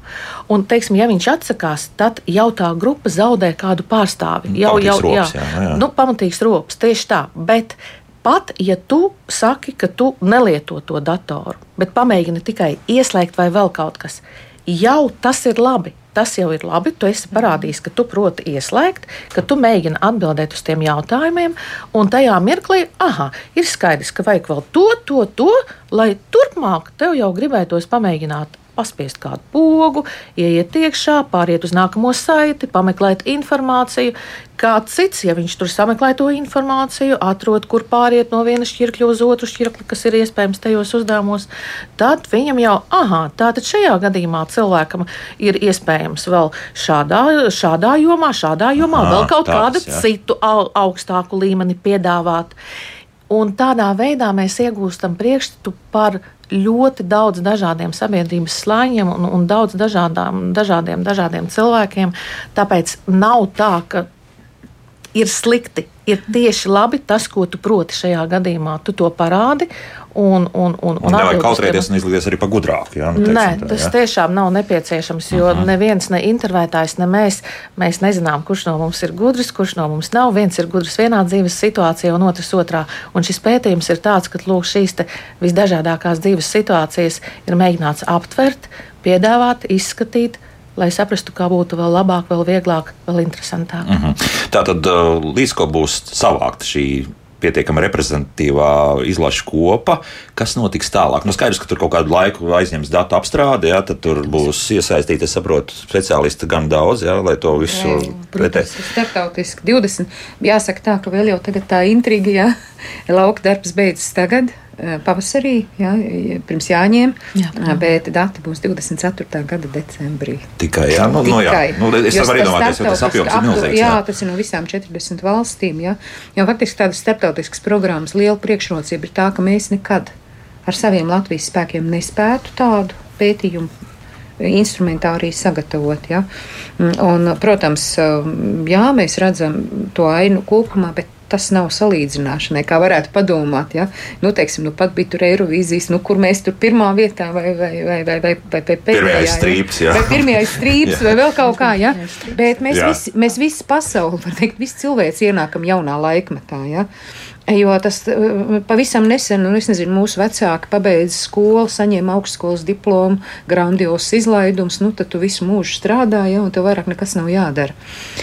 [SPEAKER 4] Un, teiksim, ja viņš atsakās, tad jau tā grupa zaudē kādu pārstāvi. Jau,
[SPEAKER 1] jau, rops, jā, jā.
[SPEAKER 4] Nu, pamatīgs rops, tieši tā. Bet pat ja tu saki, ka tu nelieto to datoru, bet pamēģini tikai ieslēgt vai vēl kaut kas, jau tas ir labi tas jau ir labi. Tu esi parādījis, ka tu proti ieslēgt, ka tu mēģini atbildēt uz tiem jautājumiem, un tajā mirklī, ah, ir skaidrs, ka vajag vēl to, to, to, lai turpmāk tev jau gribētos pamēģināt paspiest kādu pogu, ieiet iekšā, pāriet uz nākamo saiti, pameklēt informāciju. Kāds cits, ja viņš tur sameklē to informāciju, atrod, kur pāriet no viena šķirkļa uz otru šķirkli, kas ir iespējams tajos uzdevumos, tad viņam jau, ah, tātad šajā gadījumā cilvēkam ir iespējams vēl šādā, šādā jomā, šādā jomā Aha, vēl kaut tāds, kādu jā. citu au, augstāku līmeni piedāvāt. Un tādā veidā mēs iegūstam priekšstatu par ļoti daudz dažādiem sabiedrības slāņiem un, un daudz dažādām, dažādiem, dažādiem cilvēkiem. Tāpēc nav tā, ka ir slikti. Ir tieši labi tas, ko tu proti šajā gadījumā. Tu to parādi. Un, un, un,
[SPEAKER 1] un nevajag kautrēties un izlikties arī pa gudrāku.
[SPEAKER 4] Ja? Nu, Nē, tā, tas ja? tiešām nav nepieciešams, jo uh mhm. -huh. neviens, ne intervētājs, ne mēs, mēs nezinām, kurš no mums ir gudrs, kurš no mums nav. Viens ir gudrs vienā dzīves situācijā, un otrs otrā. Un šis pētījums ir tāds, ka lūk, šīs visdažādākās dzīves situācijas ir mēģināts aptvert, piedāvāt, izskatīt lai saprastu, kā būtu vēl labāk, vēl vieglāk, vēl interesantāk. Mm -hmm.
[SPEAKER 1] Tā tad uh, līdz ko būs savākta šī pietiekami reprezentatīvā izlaša kopa, kas notiks tālāk. Nu, skaidrs, ka tur kaut kādu laiku aizņems datu apstrāde, ja, tad tur būs iesaistīti, es saprotu, speciālisti gan daudz, ja, lai to visu
[SPEAKER 2] pretēji. Startautiski 20. Jāsaka tā, ka vēl jau tagad tā intriga, ja lauka darbs beidzas tagad, pavasarī, jā, pirms jāņem, jā, jā. bet dati būs 24. gada decembrī.
[SPEAKER 1] Tikai, jā, nu, nu, jā. Nu, es varu iedomāties, jo tas apjoms ir milzīgs.
[SPEAKER 2] Jā, jā, tas ir no visām 40 valstīm, jā. Jo faktiski tādas starptautiskas programmas liela priekšrocība ir tā, ka mēs nekad ar saviem Latvijas spēkiem nespētu tādu pētījumu instrumentāriju sagatavot. Ja? Un, protams, jā, mēs redzam to ainu kopumā, bet tas nav salīdzināšanai, kā varētu padomāt. Ja? Nu, teiksim, nu, pat bija tur Eirovīzijas, nu, kur mēs tur pirmā vietā vai, vai, vai, vai, vai, vai pēdējā
[SPEAKER 1] strīps, ja?
[SPEAKER 2] vai pirmajā strīps vai vēl kaut kā. Ja? Bet mēs, visi, mēs visi pasauli, var teikt, visi cilvēks ienākam jaunā laikmetā. Ja? Jo tas eh, pavisam nesen, nu, es nezinu, mūsu vecāki pabeidza skolu, saņēma augstskolas diplomu, grandios izlaidums, nu, tad tu visu mūžu strādāji, ja, un tev vairāk nekas nav jādara.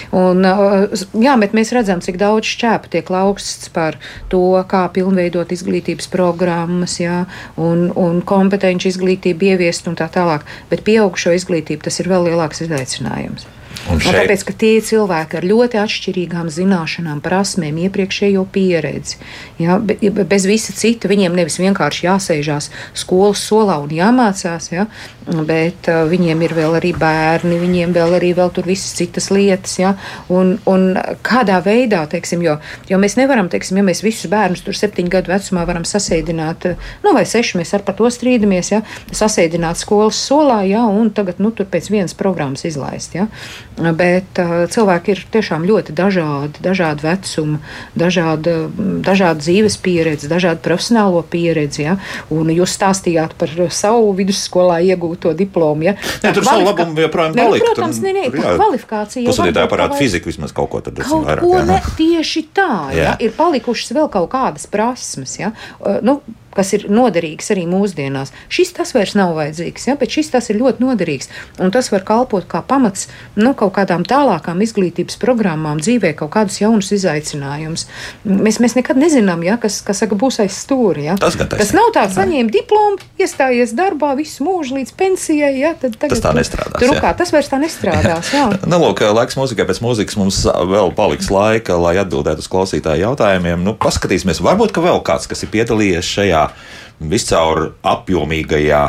[SPEAKER 2] Un, eh, jā, bet mēs redzam, cik daudz šķēpu tiek lauksts par to, kā pilnveidot izglītības programmas, jā, un, un kompetenci izglītību ieviest un tā tālāk. Bet pieaugušo izglītību tas ir vēl lielāks izaicinājums. Un šeit... Tāpēc, ka tie cilvēki ar ļoti atšķirīgām zināšanām, prasmēm, iepriekšējo pieredzi, ja, bez visa cita, viņiem nevis vienkārši jāsēžās skolas solā un jāmācās, ja, bet uh, viņiem ir vēl arī bērni, viņiem vēl arī vēl tur visas citas lietas, ja, un, un kādā veidā, teiksim, jo, jo mēs nevaram, teiksim, ja mēs visus bērnus tur septiņu gadu vecumā varam sasēdināt, nu vai seši mēs ar par to strīdamies, ja, sasēdināt skolas solā, ja, un tagad, nu, tur pēc vienas programmas izlaist, ja. Bet uh, cilvēki ir tiešām ļoti dažādi, dažādi vecumi, dažāda, dažāda dzīves pieredze, dažāda profesionālo pieredzi. Ja? Un jūs stāstījāt par savu vidusskolā iegūto diplomu. Ja?
[SPEAKER 1] Tā, tur savu labumu joprojām paliek.
[SPEAKER 2] Ne, protams, nē, nē, tā kvalifikācija.
[SPEAKER 1] Pusvadītāji parāda fiziku vismaz kaut ko tad
[SPEAKER 2] kaut vairāk. Ko jā, ne, tieši tā, jā. Ja? ir palikušas vēl kaut kādas prasmes. Ja? Uh, nu, kas ir noderīgs arī mūsdienās. Šis tas vairs nav vajadzīgs, ja, bet šis tas ir ļoti noderīgs. Un tas var kalpot kā pamats nu, kaut kādām tālākām izglītības programmām, dzīvē kaut kādus jaunus izaicinājumus. Mēs, mēs nekad nezinām, ja, kas, kas saka, būs aiz stūri. Ja.
[SPEAKER 1] Tas,
[SPEAKER 2] tas nav tāds, saņēma diplomu, iestājies darbā visu mūžu līdz pensijai. Ja, tad,
[SPEAKER 1] tas tā nestrādās.
[SPEAKER 2] Turukā, tas vairs tā nestrādās. Jā.
[SPEAKER 1] nu, lūk, laiks mūzikai pēc mūzikas mums vēl paliks laika, lai atbildētu uz klausītāju jautājumiem. Nu, paskatīsimies, varbūt ka vēl kāds, kas ir piedalījies šajā viscaur apjomīgajā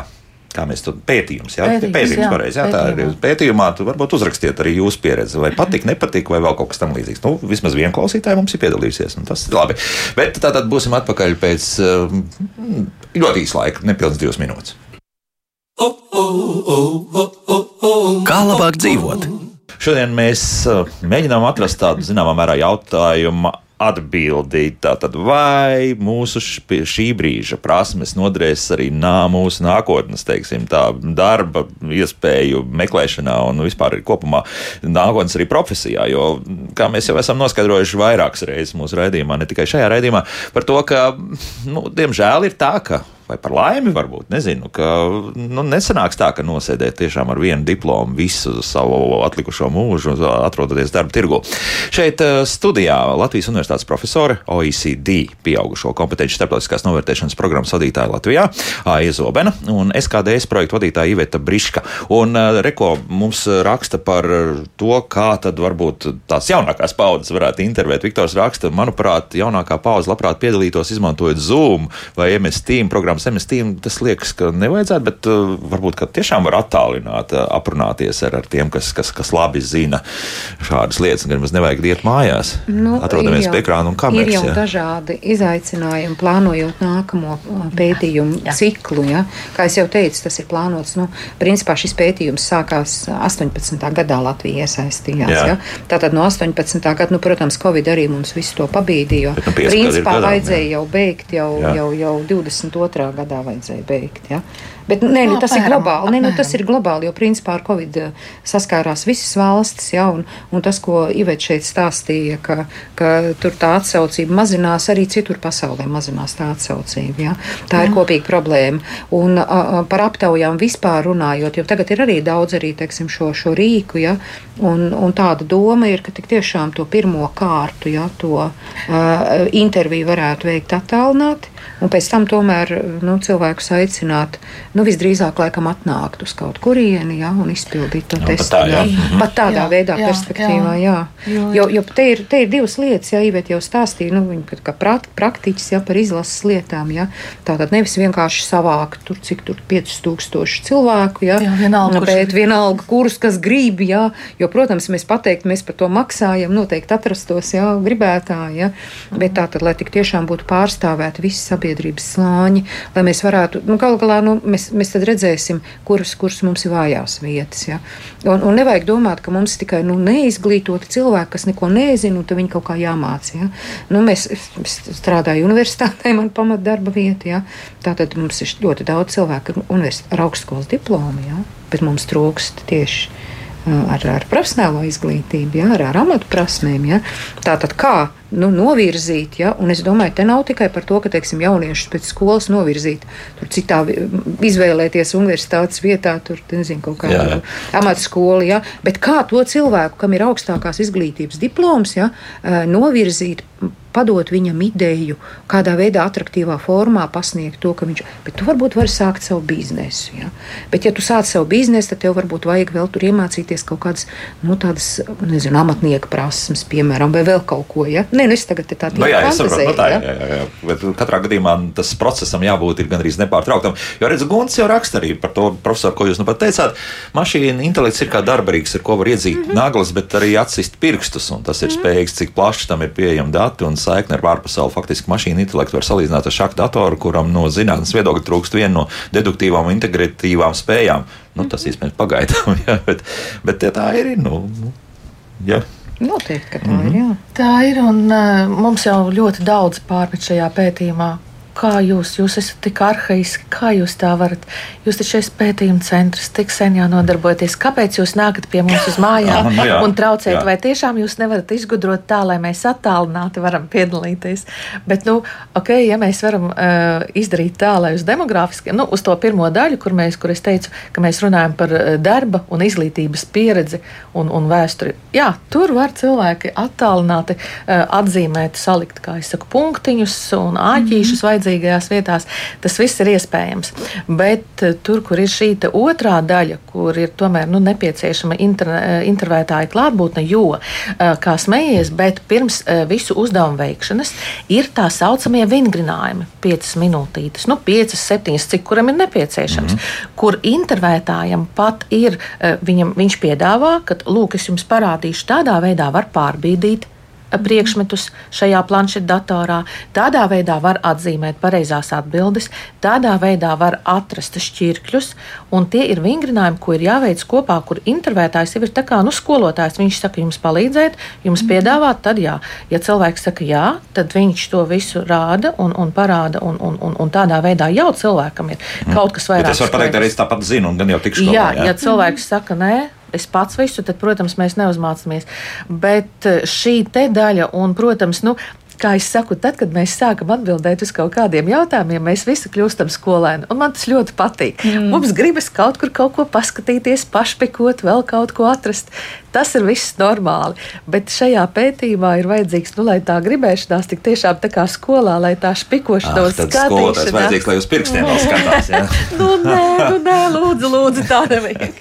[SPEAKER 1] kā mēs to pētījums, jā, pētījums, pētījums jā, pareizi, jā, tā ir pētījumā, tu varbūt uzrakstiet arī jūsu pieredzi, vai patīk, nepatīk, vai vēl kaut kas tam līdzīgs. Nu, vismaz viena klausītāja mums ir piedalījusies, un tas ir labi. Bet tātad būsim atpakaļ pēc um, ļoti īsa laika, nepilns divas minūtes. Kā labāk dzīvot? Šodien mēs uh, mēģinām atrast tādu zināmā mērā jautājumu atbildīt. Tātad, vai mūsu šī brīža prasmes noderēs arī nā, mūsu nākotnes, teiksim, tā darba iespēju meklēšanā un vispār kopumā nākotnes arī profesijā. Jo, kā mēs jau esam noskaidrojuši vairākas reizes mūsu raidījumā, ne tikai šajā raidījumā, par to, ka, nu, diemžēl ir tā, ka vai par laimi, varbūt nezinu, ka nu, nesanāks tā, ka nosēdēt tiešām ar vienu diplomu visu savu atlikušo mūžu, atrodoties darba tirgu. Šeit eh, studijā Latvijas Universitātes profesore OECD pieaugušo kompetenci starptautiskās novērtēšanas programmas vadītāja Latvijā, Iezobena un SKDS projektu vadītāja Iveta Briška. Un eh, Reko mums raksta par to, kā tad varbūt tās jaunākās paudzes varētu intervēt. Viktors raksta, manuprāt, jaunākā paudze labprāt piedalītos izmantojot Zoom vai MS Team programmas semestīm tas liekas, ka nevajadzētu, bet uh, varbūt tiešām var attālināt, uh, aprunāties ar, ar tiem, kas, kas, kas labi zina šādas lietas, gan mums nevajag iet mājās. Nu, Atrodamies pie ekrāna un kameras.
[SPEAKER 2] Ir jau jā. dažādi izaicinājumi, plānojot nākamo uh, pētījumu jā. ciklu. Ja? Kā jau teicu, tas ir plānots. Nu, principā šis pētījums sākās 18. gadā Latvija iesaistījās. Jā. Ja? Tātad no 18. gada, nu, protams, Covid arī mums visu to pabīdīja. Nu, principā vajadzēja jā. jau beigt jau, jā. jau, jau 22 gadā vajadzēja beigt. Ja? Bet nē, nu, tas apēram, ir globāli. Nē, nu, tas ir globāli, jo principā ar Covid eh, saskārās visas valstis. Ja, un, un tas, ko Ivets šeit stāstīja, ka, ka tur tā atsaucība mazinās, arī citur pasaulē mazinās tā atsaucība. Ja. Tā Jā. ir kopīga problēma. Un a, par aptaujām vispār runājot, jo tagad ir arī daudz arī, teiksim, šo, šo rīku, ja, un, un tāda doma ir, ka tik tiešām to pirmo kārtu, ja, to uh, interviju varētu veikt attālināti, un pēc tam tomēr nu, cilvēkus aicināt nu, visdrīzāk laikam atnākt uz kaut kurieni ja, un izpildīt to nu, testu. Tā, jā. Jā. Pat tādā jā, veidā, jā, perspektīvā. Jā. Jā. Jo, jo te, ir, te ir divas lietas, ja Iveta jau stāstīja, nu, viņa kā praktiķis ja, par izlases lietām. Ja. Tātad nevis vienkārši savākt tur, cik tur 5000 cilvēku, ja, jā, vienalga, bet kurš... vienalga, kurus kas grib. Ja, jo, protams, mēs pateikt, mēs par to maksājam, noteikti atrastos ja, gribētāji. Ja, bet tā tad, lai tik tiešām būtu pārstāvēti visi sabiedrības slāņi, lai mēs varētu, nu, galu galā, nu, mēs mēs, tad redzēsim, kuras, kuras mums ir vājās vietas. Ja? Un, un nevajag domāt, ka mums tikai nu, neizglītoti cilvēki, kas neko nezina, un viņi kaut kā jāmācās. Ja? Nu, mēs strādājam universitātē, man pamatdarba vieta. Ja? Tātad mums ir ļoti daudz cilvēku ar augstskolas diplomu, ja? bet mums trūkst tieši ar, ar profesionālo izglītību, ja, ar, ar amatprasmēm. Ja. Tātad kā nu, novirzīt, ja, un es domāju, te nav tikai par to, ka, teiksim, jauniešus pēc skolas novirzīt, tur citā izvēlēties universitātes vietā, tur, nezinu, kaut kādu amatskolu, ja, bet kā to cilvēku, kam ir augstākās izglītības diploms, ja, novirzīt padot viņam ideju, kādā veidā, attraktīvā formā pasniegt to, ka viņš. Bet tu varbūt vari sākt savu biznesu. Ja? Bet, ja tu sāc savu biznesu, tad tev varbūt vajag vēl tur iemācīties kaut kādas, nu, tādas, nezinu, amatnieka prasmes, piemēram, vai vēl kaut ko. Ja? Nē, nu es tagad tā
[SPEAKER 1] tādu no, jā, saprotu, no tā, ja? jā, jā, jā. Bet katrā gadījumā tas procesam jābūt gandrīz nepārtrauktam. Jo, redzu, Gunts jau raksta arī par to, profesor, ko jūs nu pat teicāt. Mašīna intelekts ir kā darbarīgs, ar ko var iedzīt mm -hmm. naglas, bet arī atsist pirkstus, tas ir mm -hmm. spējīgs, cik plaši tam ir pieejami dati un saikne ar ārpasauli. Faktiski mašīna intelektu var salīdzināt ar šādu datoru, kuram no zinātnes viedokļa trūkst viena no deduktīvām un integratīvām spējām. Nu, tas iespējams pagaidām, jā, bet, bet tā ir. Nu, jā.
[SPEAKER 2] Noteikti, ka tā mm -hmm. ir. Jā.
[SPEAKER 4] Tā ir, un uh, mums jau ļoti daudz pārmet šajā pētījumā kā jūs, jūs esat tik arhaiski, kā jūs tā varat? Jūs taču esat pētījuma centrs, tik sen jau nodarbojaties. Kāpēc jūs nākat pie mums uz mājām
[SPEAKER 1] nu jā,
[SPEAKER 4] un traucējat?
[SPEAKER 1] jā.
[SPEAKER 4] Vai tiešām jūs nevarat izgudrot tā, lai mēs attālināti varam piedalīties? Bet, nu, ok, ja mēs varam uh, izdarīt tā, lai uz demogrāfiski, nu, uz to pirmo daļu, kur mēs, kur es teicu, ka mēs runājam par uh, darba un izglītības pieredzi un, un vēsturi, jā, tur var cilvēki attālināti uh, atzīmēt, salikt, kā es saku, punktiņus un āķīšus mm -hmm. Vajadzīgajās vietās. Tas viss ir iespējams. Bet uh, tur, kur ir šī otrā daļa, kur ir tomēr nu, nepieciešama inter, uh, intervētāja klātbūtne, jo, uh, kā smējies, bet pirms visu uzdevumu veikšanas ir tā saucamie vingrinājumi, 5 minūtītes, nu, 5, 7, cik kuram ir nepieciešams, mm -hmm. kur intervētājam pat ir, viņam, viņš piedāvā, ka, lūk, es jums parādīšu tādā veidā, var pārbīdīt priekšmetus šajā planšetdatorā. Tādā veidā var atzīmēt pareizās atbildes, tādā veidā var atrast šķirkļus, un tie ir vingrinājumi, ko ir jāveic kopā, kur intervētājs jau ir tā kā nu, skolotājs. Viņš saka, jums palīdzēt, jums piedāvāt, tad jā. Ja cilvēks saka jā, tad viņš to visu rāda un, un parāda, un, un, un, un tādā veidā jau cilvēkam ir mm. kaut kas vairāk.
[SPEAKER 1] Bet es varu pateikt, arī tāpat zinu, un gan jau tikšu.
[SPEAKER 4] Jā, jā, ja cilvēks saka nē, es pats visu, tad, protams, mēs neuzmācāmies. Bet eh, šī te daļa, un, protams, nu, kā es saku, tad, kad mēs sākam atbildēt uz kaut kādiem jautājumiem, mēs visi kļūstam skolēni. Un man tas ļoti patīk. Mm. Mums gribas kaut kur kaut ko paskatīties, pašpikot, vēl kaut ko atrast. Tas ir viss normāli. Bet šajā pētījumā ir vajadzīgs, nu, lai tā gribēšanās tik tiešām tā kā skolā, lai tā špikošanās
[SPEAKER 1] ah, skatīšanās. vajadzīgs, lai uz pirkstiem vēl skatās.
[SPEAKER 4] nu, nē, nu, nē, lūdzu, lūdzu, tā nevajag.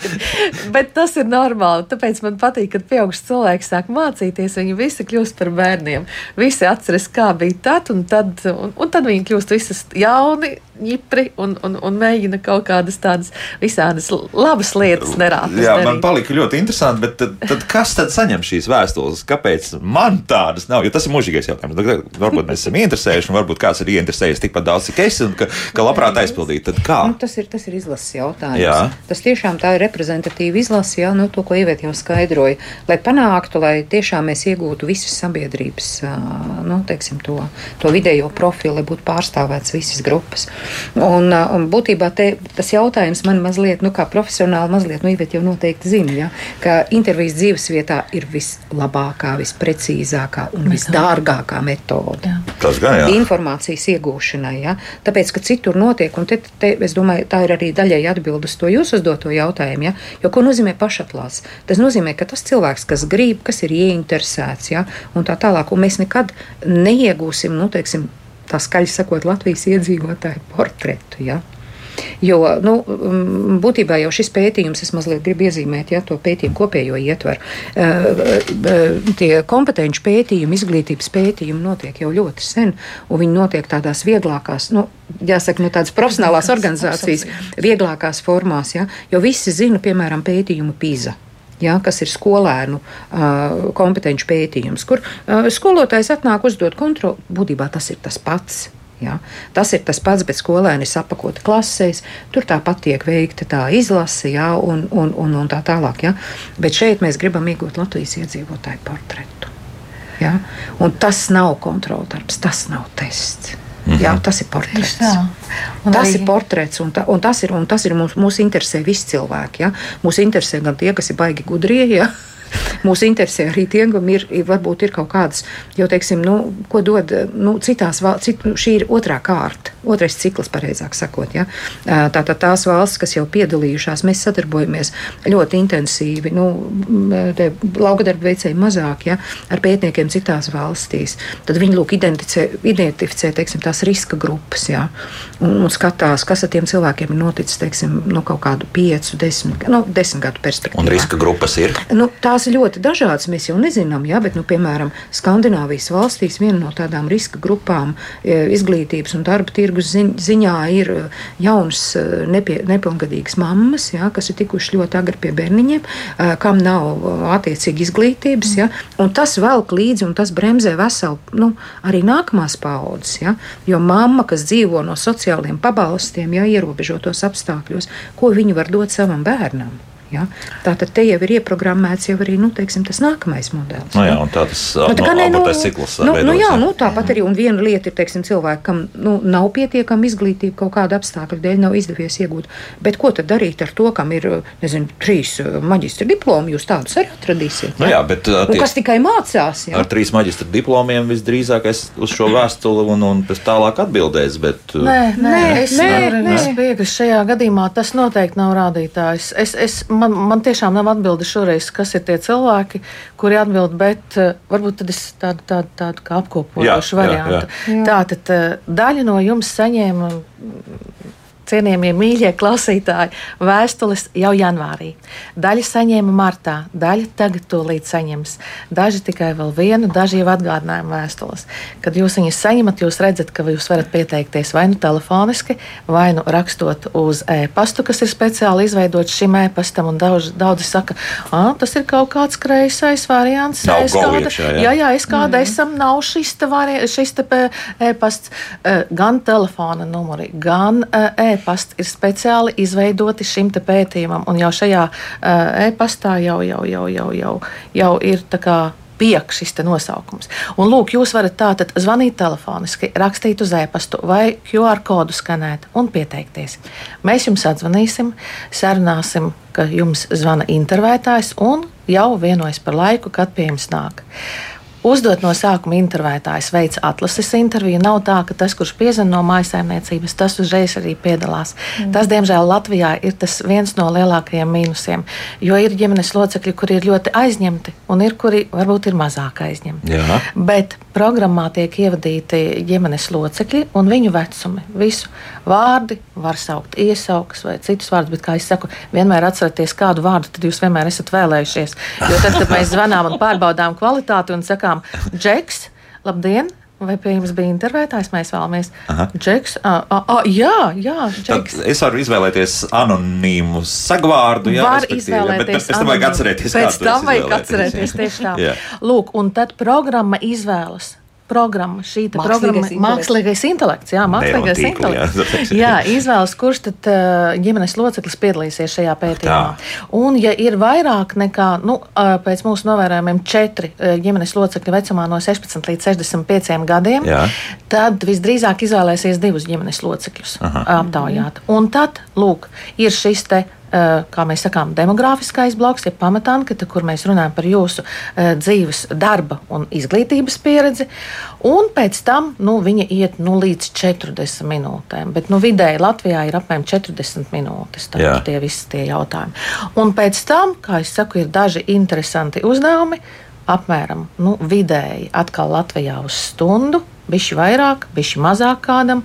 [SPEAKER 4] Bet tas ir normāli. Tāpēc man patīk, kad pieauguši cilvēki sāk mācīties, viņi visi kļūst par bērniem. Visi atceras, kā bija tad, un tad, un, un tad viņi kļūst visas jauni ņipri un, un, un mēģina kaut kādas tādas visādas labas lietas nerāt.
[SPEAKER 1] Jā, darīt. man palika ļoti interesanti, bet tad, kas tad saņem šīs vēstules? Kāpēc man tādas nav? Jo tas ir mūžīgais jautājums. Varbūt mēs esam interesējuši, un varbūt kāds ir ieinteresējies tikpat daudz, cik es, un ka, ka labprāt aizpildīt. Tad kā?
[SPEAKER 2] Nu, tas, ir, tas ir izlases jautājums. Jā. Tas tiešām tā ir reprezentatīva izlase, jau nu, to, ko Ivet jau skaidroja, lai panāktu, lai tiešām mēs iegūtu visas sabiedrības, nu, teiksim, to, to vidējo profilu, lai būtu pārstāvēts visas grupas. Un, un būtībā te, tas jautājums man mazliet, nu, kā profesionāli, mazliet, nu, Ivet jau noteikti zina, ja, ka intervijas dzīvesvietā ir vislabākā, visprecīzākā un visdārgākā metode. Jā.
[SPEAKER 1] Tas gan jā.
[SPEAKER 2] Informācijas iegūšanai, ja, tāpēc, ka citur notiek, un te, te, es domāju, tā ir arī daļai atbild uz to jūsu uzdoto jautājumu, ja, jo ko nozīmē pašatlās? Tas nozīmē, ka tas cilvēks, kas grib, kas ir ieinteresēts, ja, un tā tālāk, un mēs nekad neiegūsim, nu, teiksim, tā skaļi sakot, Latvijas iedzīvotāju portretu. Ja? Jo nu, mm, būtībā jau šis pētījums, es mazliet gribu iezīmēt, ja to pētījumu kopējo ietvaru. Tie kompetenci pētījumi, izglītības pētījumi notiek jau ļoti sen, un viņi notiek tādās vieglākās, nu, jāsaka, nu, tādas profesionālās organizācijas, vieglākās formās, ja, jo visi zina, piemēram, pētījumu PISA ja, kas ir skolēnu uh, kompetenci pētījums, kur uh, skolotājs atnāk uzdot kontroli. Būtībā tas ir tas pats. Ja? Tas ir tas pats, bet skolēni ir apakoti klasēs, tur tāpat tiek veikta tā izlase, ja? un, un, un, un tā tālāk. Ja? Bet šeit mēs gribam iegūt Latvijas iedzīvotāju portretu. Ja? Un tas nav kontroldarbs, tas nav tests. -hmm. Jā, tas ir portrets. Tas arī... ir portrets, un, ta, un tas ir, un tas ir mums, mūs interesē visi cilvēki. Ja? Mūs interesē gan tie, kas ir baigi gudrie. Ja? Mūs interesē arī tie, kam ir, varbūt ir kaut kādas, jau teiksim, nu, ko dod nu, citās valsts, cit, nu, šī ir otrā kārta, otrais cikls, pareizāk sakot. Ja? Tātad tās valsts, kas jau piedalījušās, mēs sadarbojamies ļoti intensīvi, nu, lauka darba veicēji mazāk, ja, ar pētniekiem citās valstīs. Tad viņi lūk identificē, identificē teiksim, tās riska grupas, ja, un, un skatās, kas ar tiem cilvēkiem ir noticis, teiksim, nu, kaut kādu piecu, desmit, nu, desmit gadu perspektīvā.
[SPEAKER 1] Un riska grupas ir?
[SPEAKER 2] Nu, tās tās ir ļoti dažādas. Mēs jau nezinām, ja, bet, nu, piemēram, Skandināvijas valstīs viena no tādām riska grupām e, izglītības un darba tirgus ziņā ir e, jaunas e, nepie, nepilngadīgas mammas, ja, kas ir tikušas ļoti agri pie bērniņiem, kam nav attiecīgi izglītības. Ja, tas velk līdzi un tas bremzē veselu nu, arī nākamās paudzes. Ja, jo mamma, kas dzīvo no sociāliem pabalstiem, ja ierobežotos apstākļos, ko viņi var dot savam bērnam? Ja? Tātad te jau ir ieprogrammēts jau arī nu, teiksim, tas nākamais modelis.
[SPEAKER 1] Nu, jā, tā tas nu, tā
[SPEAKER 2] no,
[SPEAKER 1] nu,
[SPEAKER 2] cikls nu, nu, jā, nu, tāpat arī un viena lieta ir teiksim, cilvēki, kam nu, nav pietiekama izglītība, kaut kāda apstākļa dēļ nav izdevies iegūt. Bet ko tad darīt ar to, kam ir nezinu, trīs uh, maģistra diplomi? Jūs tādus arī atradīsiet.
[SPEAKER 1] Nu, jā, bet, uh,
[SPEAKER 2] tie, kas tikai mācās. Jā.
[SPEAKER 1] Ar trīs maģistra diplomiem visdrīzākais uz šo vēstuli un, un pēc tālāk atbildēs. Bet,
[SPEAKER 4] uh, nē, nē, nē, es, nē, nē. es piekrītu šajā gadījumā. Tas noteikti nav rādītājs. Es, es, man, man tiešām nav atbildi šoreiz, kas ir tie cilvēki, kuri atbild, bet uh, varbūt tad es tādu, tādu, tādu kā apkopojošu variantu. Jā, jā. Tātad uh, daļa no jums saņēma cienījamie mīļie klausītāji, vēstules jau janvārī. Daļa saņēma martā, daļa tagad to līdz saņems. Daži tikai vēl vienu, daži jau atgādinājuma vēstules. Kad jūs viņus saņemat, jūs redzat, ka jūs varat pieteikties vai nu telefoniski, vai nu rakstot uz e-pastu, kas ir speciāli izveidots šim e-pastam. Daudz, daudzi saka, tas ir kaut kāds kreisais variants.
[SPEAKER 1] Nav es kāda, iekšā,
[SPEAKER 4] jā. jā, jā, es kāda mm. esam, nav šis te, vari, šis te e-pasts gan telefona numuri, gan e-pasta e-pasta ir speciāli izveidoti šim pētījumam, un jau šajā uh, e-pastā jau, jau, jau, jau, jau, jau ir tā kā piek šis nosaukums. Un, lūk, jūs varat tātad zvanīt telefoniski, rakstīt uz e-pastu vai QR kodu skanēt un pieteikties. Mēs jums atzvanīsim, sarunāsim, ka jums zvana intervētājs un jau vienojas par laiku, kad pie jums nāk. Uzdot no sākuma intervētājs veids atlases interviju. Nav tā, ka tas, kurš piezvan no mājsaimniecības, tas uzreiz arī piedalās. Mm. Tas, diemžēl, Latvijā ir viens no lielākajiem mīnusiem. Jo ir ģimenes locekļi, kuri ir ļoti aizņemti, un ir kuri varbūt ir mazāk aizņemti. Jā. Bet programmā tiek ievadīti ģimenes locekļi un viņu vecumi. Visu vārdi var saukt iesaukas vai citus vārdus, bet, kā jau saku, vienmēr atcerieties, kādu vārdu tad jūs vienmēr esat vēlējušies. Jo tad, kad mēs zvanām un pārbaudām kvalitāti un sakām, Džeks, labdien! Vai pie jums bija intervētājs? Mēs vēlamies. Džeks, ah, ah, jā, jā Džeks.
[SPEAKER 1] Tad es varu izvēlēties anonīmu sagvārdu. Jā,
[SPEAKER 4] var izvēlēties. Bet
[SPEAKER 1] pēc tam vajag atcerēties,
[SPEAKER 4] pēc tam vajag atcerēties tieši tā. Lūk, un tad programma izvēlas programma, šī programma, intelekts. mākslīgais intelekts. Jā, mākslīgais intelekts. Jā, izvēlas, kurš tad uh, ģimenes loceklis piedalīsies šajā pētījumā. Tā. Un, ja ir vairāk nekā, nu, uh, pēc mūsu novērojumiem, četri uh, ģimenes locekļi vecumā no 16 līdz 65 gadiem, Jā. tad visdrīzāk izvēlēsies divus ģimenes locekļus aptaujāt. Un tad, lūk, ir šis te Eh, kā mēs sakām, demogrāfiskais bloks, ja pamatanketa, kur mēs runājam par jūsu uh, dzīves, darba un izglītības pieredzi. Un pēc tam nu, viņa iet nu, līdz 40 minūtēm. Bet nu, vidēji Latvijā ir apmēram 40 minūtes. Tā ir tie visi tie jautājumi. Un pēc tam, kā jau saku, ir daži interesanti uzdevumi. Apmēram nu, vidēji atkal Latvijā uz stundu, bišķi vairāk, bišķi mazāk kādam,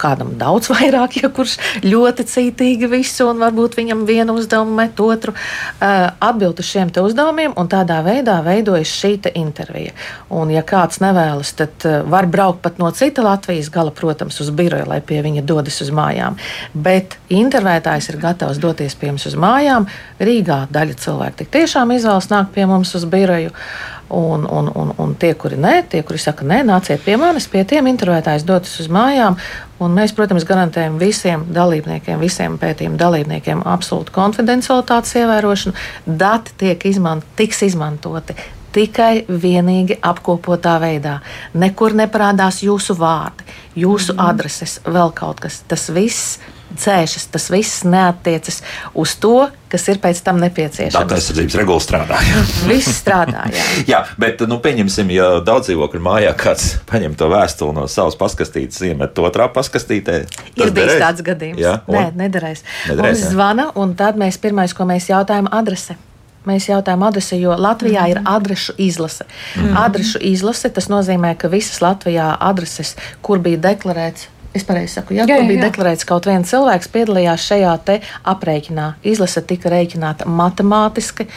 [SPEAKER 4] kādam daudz vairāk, ja kurš ļoti cītīgi visu un varbūt viņam vienu uzdevumu met otru, atbild uz šiem uzdevumiem, un tādā veidā veidojas šī intervija. Un, ja kāds nevēlas, tad var braukt pat no cita Latvijas gala, protams, uz biroju, lai pie viņa dodas uz mājām. Bet intervētājs ir gatavs doties pie mums uz mājām. Rīgā daļa cilvēku tiešām izvēlas nākt pie mums uz biroju. Un, un, un, un tie, kuri nē, tie, kuri saka, nē, nāciet pie manis, pie tiem intervētājs dodas uz mājām. Mēs, protams, garantējam visiem dalībniekiem, visiem pētījumu dalībniekiem absolūtu konfidencialitātes ievērošanu. Dati tiek izmant, tiks izmantoti tikai vienīgi apkopotā veidā. Nekur neparādās jūsu vārdi, jūsu mm. adreses, vēl kaut kas. Tas viss dzēšas, tas viss neatiecas uz to, kas ir pēc tam nepieciešams.
[SPEAKER 1] Tā aizsardzības regula strādā.
[SPEAKER 4] Viss strādā. Jā.
[SPEAKER 1] jā, bet nu, pieņemsim, ja daudz dzīvokļu mājā kāds paņem to vēstuli no savas paskastītes, iemet otrā paskastītē.
[SPEAKER 4] Ir bijis tāds gadījums. Jā, un? Nē, nederēs. nederēs Mums jā. zvana, un tad mēs pirmais, ko mēs jautājam, adrese. Mēs jautājām adresi, jo Latvijā mm. ir adrešu izlase. Mm. Adrešu izlase tas nozīmē, ka visas Latvijā adreses, kur bija deklarēts Es pareizi saku, jā, jā, jā, bija deklarēts, ka kaut viens cilvēks piedalījās šajā aprēķinā. Izlase tika rēķināta matemātiski,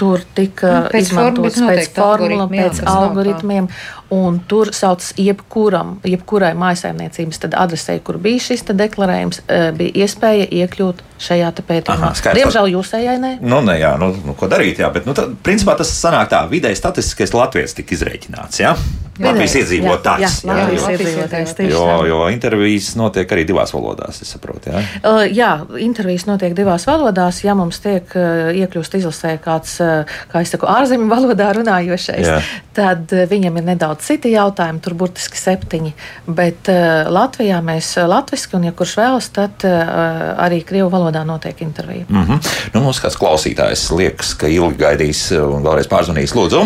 [SPEAKER 4] tur tika nu, izmantots pēc formulām, pēc algoritmiem. Un tur saucas jebkuram, jebkurai mājsaimniecības adresē, kur bija šis deklarējums, e, bija iespēja iekļūt šajā pētījumā. Aha, Diemžēl jūsējai nē.
[SPEAKER 1] Nu, ne, jā, nu, nu, ko darīt, jā, bet nu, tā, principā tas sanāk tā, vidēji statistiskais latviečs tika izreikināts. Jā? Latvijas iedzīvotājs.
[SPEAKER 4] Jā, jā, Latvijas jā, iedzīvotājs.
[SPEAKER 1] Jo, jo intervijas notiek arī divās valodās, es saprotu. Jā,
[SPEAKER 4] uh, jā intervijas notiek divās valodās. Ja mums tiek uh, iekļūst izlasē kāds, uh, kā es saku, ārzemju valodā runājošais, jā. tad uh, viņam ir nedaudz citi jautājumi, tur burtiski septiņi. Bet uh, Latvijā mēs latviski, un ja kurš vēlas, tad uh, arī krievu valodā notiek intervija.
[SPEAKER 1] Mm -hmm. nu, mums kāds klausītājs liekas, ka ilgi gaidīs un vēlreiz pārzvanīs. Lūdzu!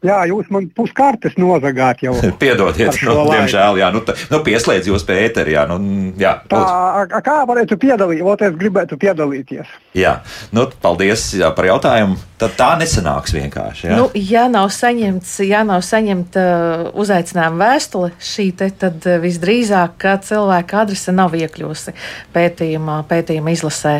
[SPEAKER 5] Jā, jūs man puskartes nozagāt jau.
[SPEAKER 1] Piedodiet, nu, diemžēl, jā, nu, tā, nu pieslēdz jūs pie ēterā. Nu, jā,
[SPEAKER 5] tā, kā varētu piedalīties? Es gribētu piedalīties.
[SPEAKER 1] Jā, nu, paldies jā, par jautājumu. Tad tā nesanāks vienkārši. Jā?
[SPEAKER 4] Nu, ja nav saņemts, ja nav saņemta uh, uzaicinājuma vēstule, šī te, tad uh, visdrīzāk, ka cilvēka adrese nav iekļūsi pētījumā, pētījuma izlasē.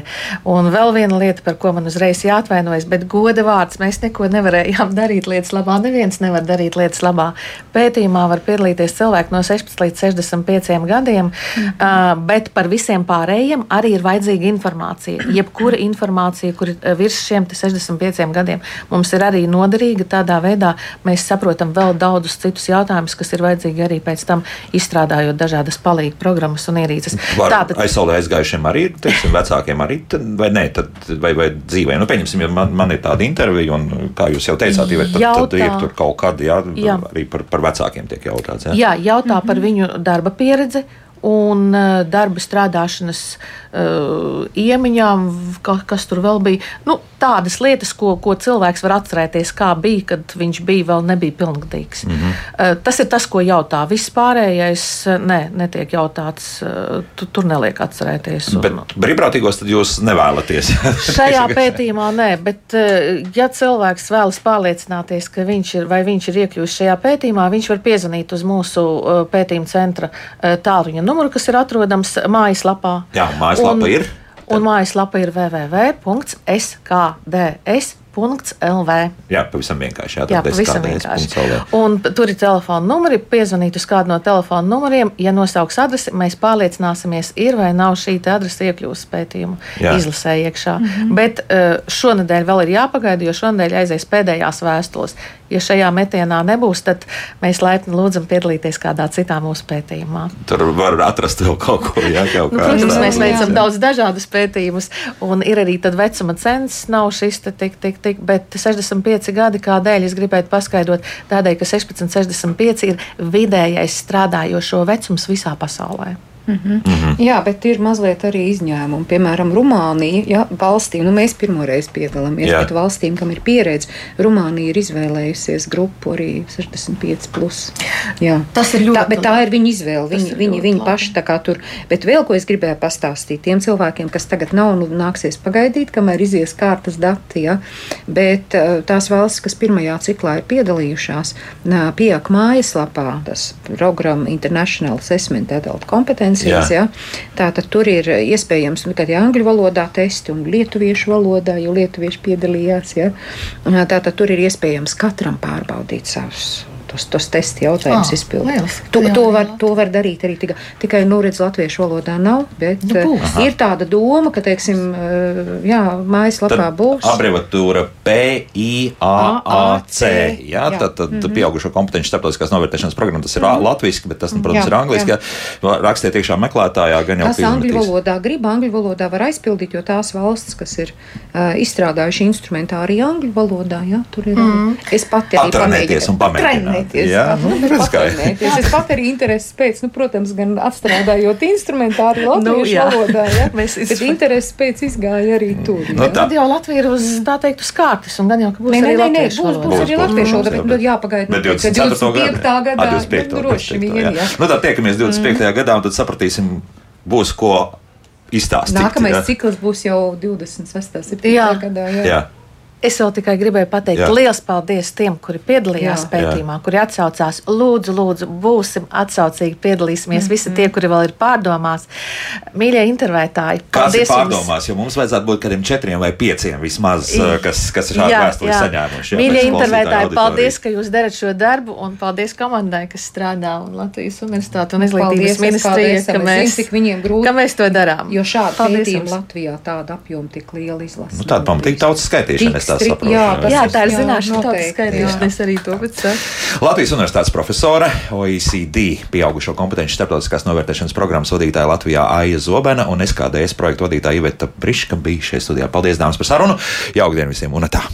[SPEAKER 4] Un vēl viena lieta, par ko man uzreiz jāatvainojas, bet goda vārds mēs neko nevarējām darīt lietas labā neviens nevar darīt lietas labā. Pētījumā var piedalīties cilvēki no 16 līdz 65 gadiem, mm. uh, bet par visiem pārējiem arī ir vajadzīga informācija. Jebkura informācija, kur ir virs šiem 65 gadiem, mums ir arī noderīga. Tādā veidā mēs saprotam vēl daudzus citus jautājumus, kas ir vajadzīgi arī pēc tam izstrādājot dažādas palīga programmas un ierīces.
[SPEAKER 1] Tātad aizsaulē aizgājušiem arī ir, teiksim, vecākiem arī, tad, vai nē, tad, vai, vai dzīvē. Nu, pieņemsim, ja man, man ir tāda intervija, un kā jūs jau teicāt, tad, tad ir tur kaut kādi, jā, jā. arī par, par vecākiem tiek jautāts. Jā,
[SPEAKER 4] jā jautā mm -hmm. par viņu darba pieredzi un uh, darba strādāšanas uh, iemaņām, ka, kas tur vēl bija. Nu, tādas lietas, ko, ko cilvēks var atcerēties, kā bija, kad viņš bija vēl nebija pilngadīgs. Mm -hmm. uh, tas ir tas, ko jautā. Viss pārējais ne, netiek jautāts. Uh, tu, tur neliek atcerēties.
[SPEAKER 1] Un, bet brīvprātīgos tad jūs nevēlaties?
[SPEAKER 4] šajā pētījumā nē, bet uh, ja cilvēks vēlas pārliecināties, ka viņš ir vai viņš ir iekļuvis šajā pētījumā, viņš var piezvanīt uz mūsu uh, pētījuma centra uh, tālruņa numuru, kas ir atrodams mājaslapā.
[SPEAKER 1] Jā, mājaslapa un, ir.
[SPEAKER 4] Un mājaslapa ir www.skds LV.
[SPEAKER 1] Jā, pavisam vienkārši. Jā,
[SPEAKER 4] jā pavisam vienkārši. Un tur ir telefona numuri. Piezvanīt uz kādu no telefona numuriem. Ja nosauks adresi, mēs pārliecināsimies, ir vai nav šī adrese iekļūst pētījumu jā. izlasē iekšā. Mm -hmm. Bet eh, šonadēļ vēl ir jāpagaida, jo šonadēļ aizies pēdējās vēstules. Ja šajā metienā nebūs, tad mēs laipni lūdzam piedalīties kādā citā mūsu pētījumā.
[SPEAKER 1] Tur var atrast vēl kaut ko, jā, kaut
[SPEAKER 4] nu, protams, mēs veicam daudz dažādus pētījumus, un ir arī vecuma census, nav šis tik, tik, tik, bet 65 gadi, kādēļ es gribētu paskaidrot, tādēļ, ka 16, 65 ir vidējais strādājošo vecums visā pasaulē.
[SPEAKER 2] Mm -hmm. Mm -hmm. Jā, bet ir mazliet arī izņēmumi. Piemēram, Rumānija, ja, valstīm, nu mēs pirmoreiz piedalāmies, Jā. bet valstīm, kam ir pieredze, Rumānija ir izvēlējusies grupu arī 65. Plus. Jā.
[SPEAKER 4] Tas ir ļoti
[SPEAKER 2] tā, bet tā ir viņa izvēle. Viņi, viņi, viņi paši tā kā tur. Bet vēl ko es gribēju pastāstīt tiem cilvēkiem, kas tagad nav, nu, nāksies pagaidīt, kamēr izies kārtas dati. Ja? Bet eh, tās valstis, kas pirmajā ciklā ir piedalījušās, pieak mājaslapā, tas programma International Assessment Adult Competence dimensijas. Ja? Tātad tur ir iespējams nu, tikai angļu valodā testi un lietuviešu valodā, jo lietuvieši piedalījās. Ja? Tātad tur ir iespējams katram pārbaudīt savus tos, tos testu jautājumus oh, izpildīt. To, jā, to, var, to var darīt arī tikai, tikai nu, redz, latviešu valodā nav, bet nu, būs. uh, ir tāda doma, ka, teiksim, uh, jā, mājaslapā būs.
[SPEAKER 1] Abreviatūra PIAAC, jā, jā, tad, tad mm -hmm. pieaugušo kompetenci starptautiskās novērtēšanas programma, tas ir mm -hmm. latviski, bet tas, nu, protams, jā, ir angliski. Rakstiet iekšā meklētājā, gan jau
[SPEAKER 2] Kas angļu valodā grib, angļu valodā var aizpildīt, jo tās valsts, kas ir uh, izstrādājuši instrumentāri angļu valodā, jā, tur ir. Mm. Es pati arī
[SPEAKER 1] pamēģināju
[SPEAKER 2] trenēties. Jā, nu, patrenēties. Es pat arī intereses pēc, nu, protams, gan atstrādājot instrumentāri latviešu nu, valodā, ja? Mēs bet intereses pēc izgāja arī tur.
[SPEAKER 4] Nu, tā. Tad jau Latvija ir uz, tā teikt, uz kārtas, un gan jau, ka būs
[SPEAKER 2] nē,
[SPEAKER 4] arī
[SPEAKER 2] nē, nē, būs, būs arī latviešu valoda, bet nu, jāpagaida. Bet 25. gadā,
[SPEAKER 1] nu, droši vien, jā. Nu, tā tiekamies 25. Mm. gadā, un tad sapratīsim, būs ko izstāstīt.
[SPEAKER 2] Nākamais cikls būs jau 26. gadā. Jā. jā.
[SPEAKER 4] Es vēl tikai gribēju pateikt, Jā. liels paldies tiem, kuri piedalījās Jā. pētījumā, Jā. kuri atsaucās. Lūdzu, lūdzu, būsim atsaucīgi, piedalīsimies. Mm -hmm. Visi tie, kuri vēl ir pārdomās, mīļie intervētāji.
[SPEAKER 1] Kas ir pārdomās, jo mums vajadzētu būt kādiem četriem vai pieciem vismaz, kas, kas ir šādu vēstuli saņēmuši.
[SPEAKER 4] Mīļie intervētāji, paldies, ka jūs darat šo darbu, un paldies komandai, kas strādā un Latvijas Universitāte un Izglītības ministrija, ka mēs,
[SPEAKER 2] viņiem grūti,
[SPEAKER 4] ka mēs to darām.
[SPEAKER 2] Jo šādi pētījumi Latvijā tāda apjoma tik liela izlasa.
[SPEAKER 1] Nu, tāda pamatīgi tautas skaitīšana tās saprotu.
[SPEAKER 2] Jā, tas
[SPEAKER 4] Jā, tā ir zināšana, tā
[SPEAKER 2] jā.
[SPEAKER 4] Es arī to pēc tam.
[SPEAKER 1] Latvijas Universitātes profesore, OECD pieaugušo kompetenci starptautiskās novērtēšanas programmas vadītāja Latvijā Aija Zobena un SKDS projektu vadītāja Iveta Briška bija šeit studijā. Paldies, dāmas, par sarunu! Jauktdien visiem un tā!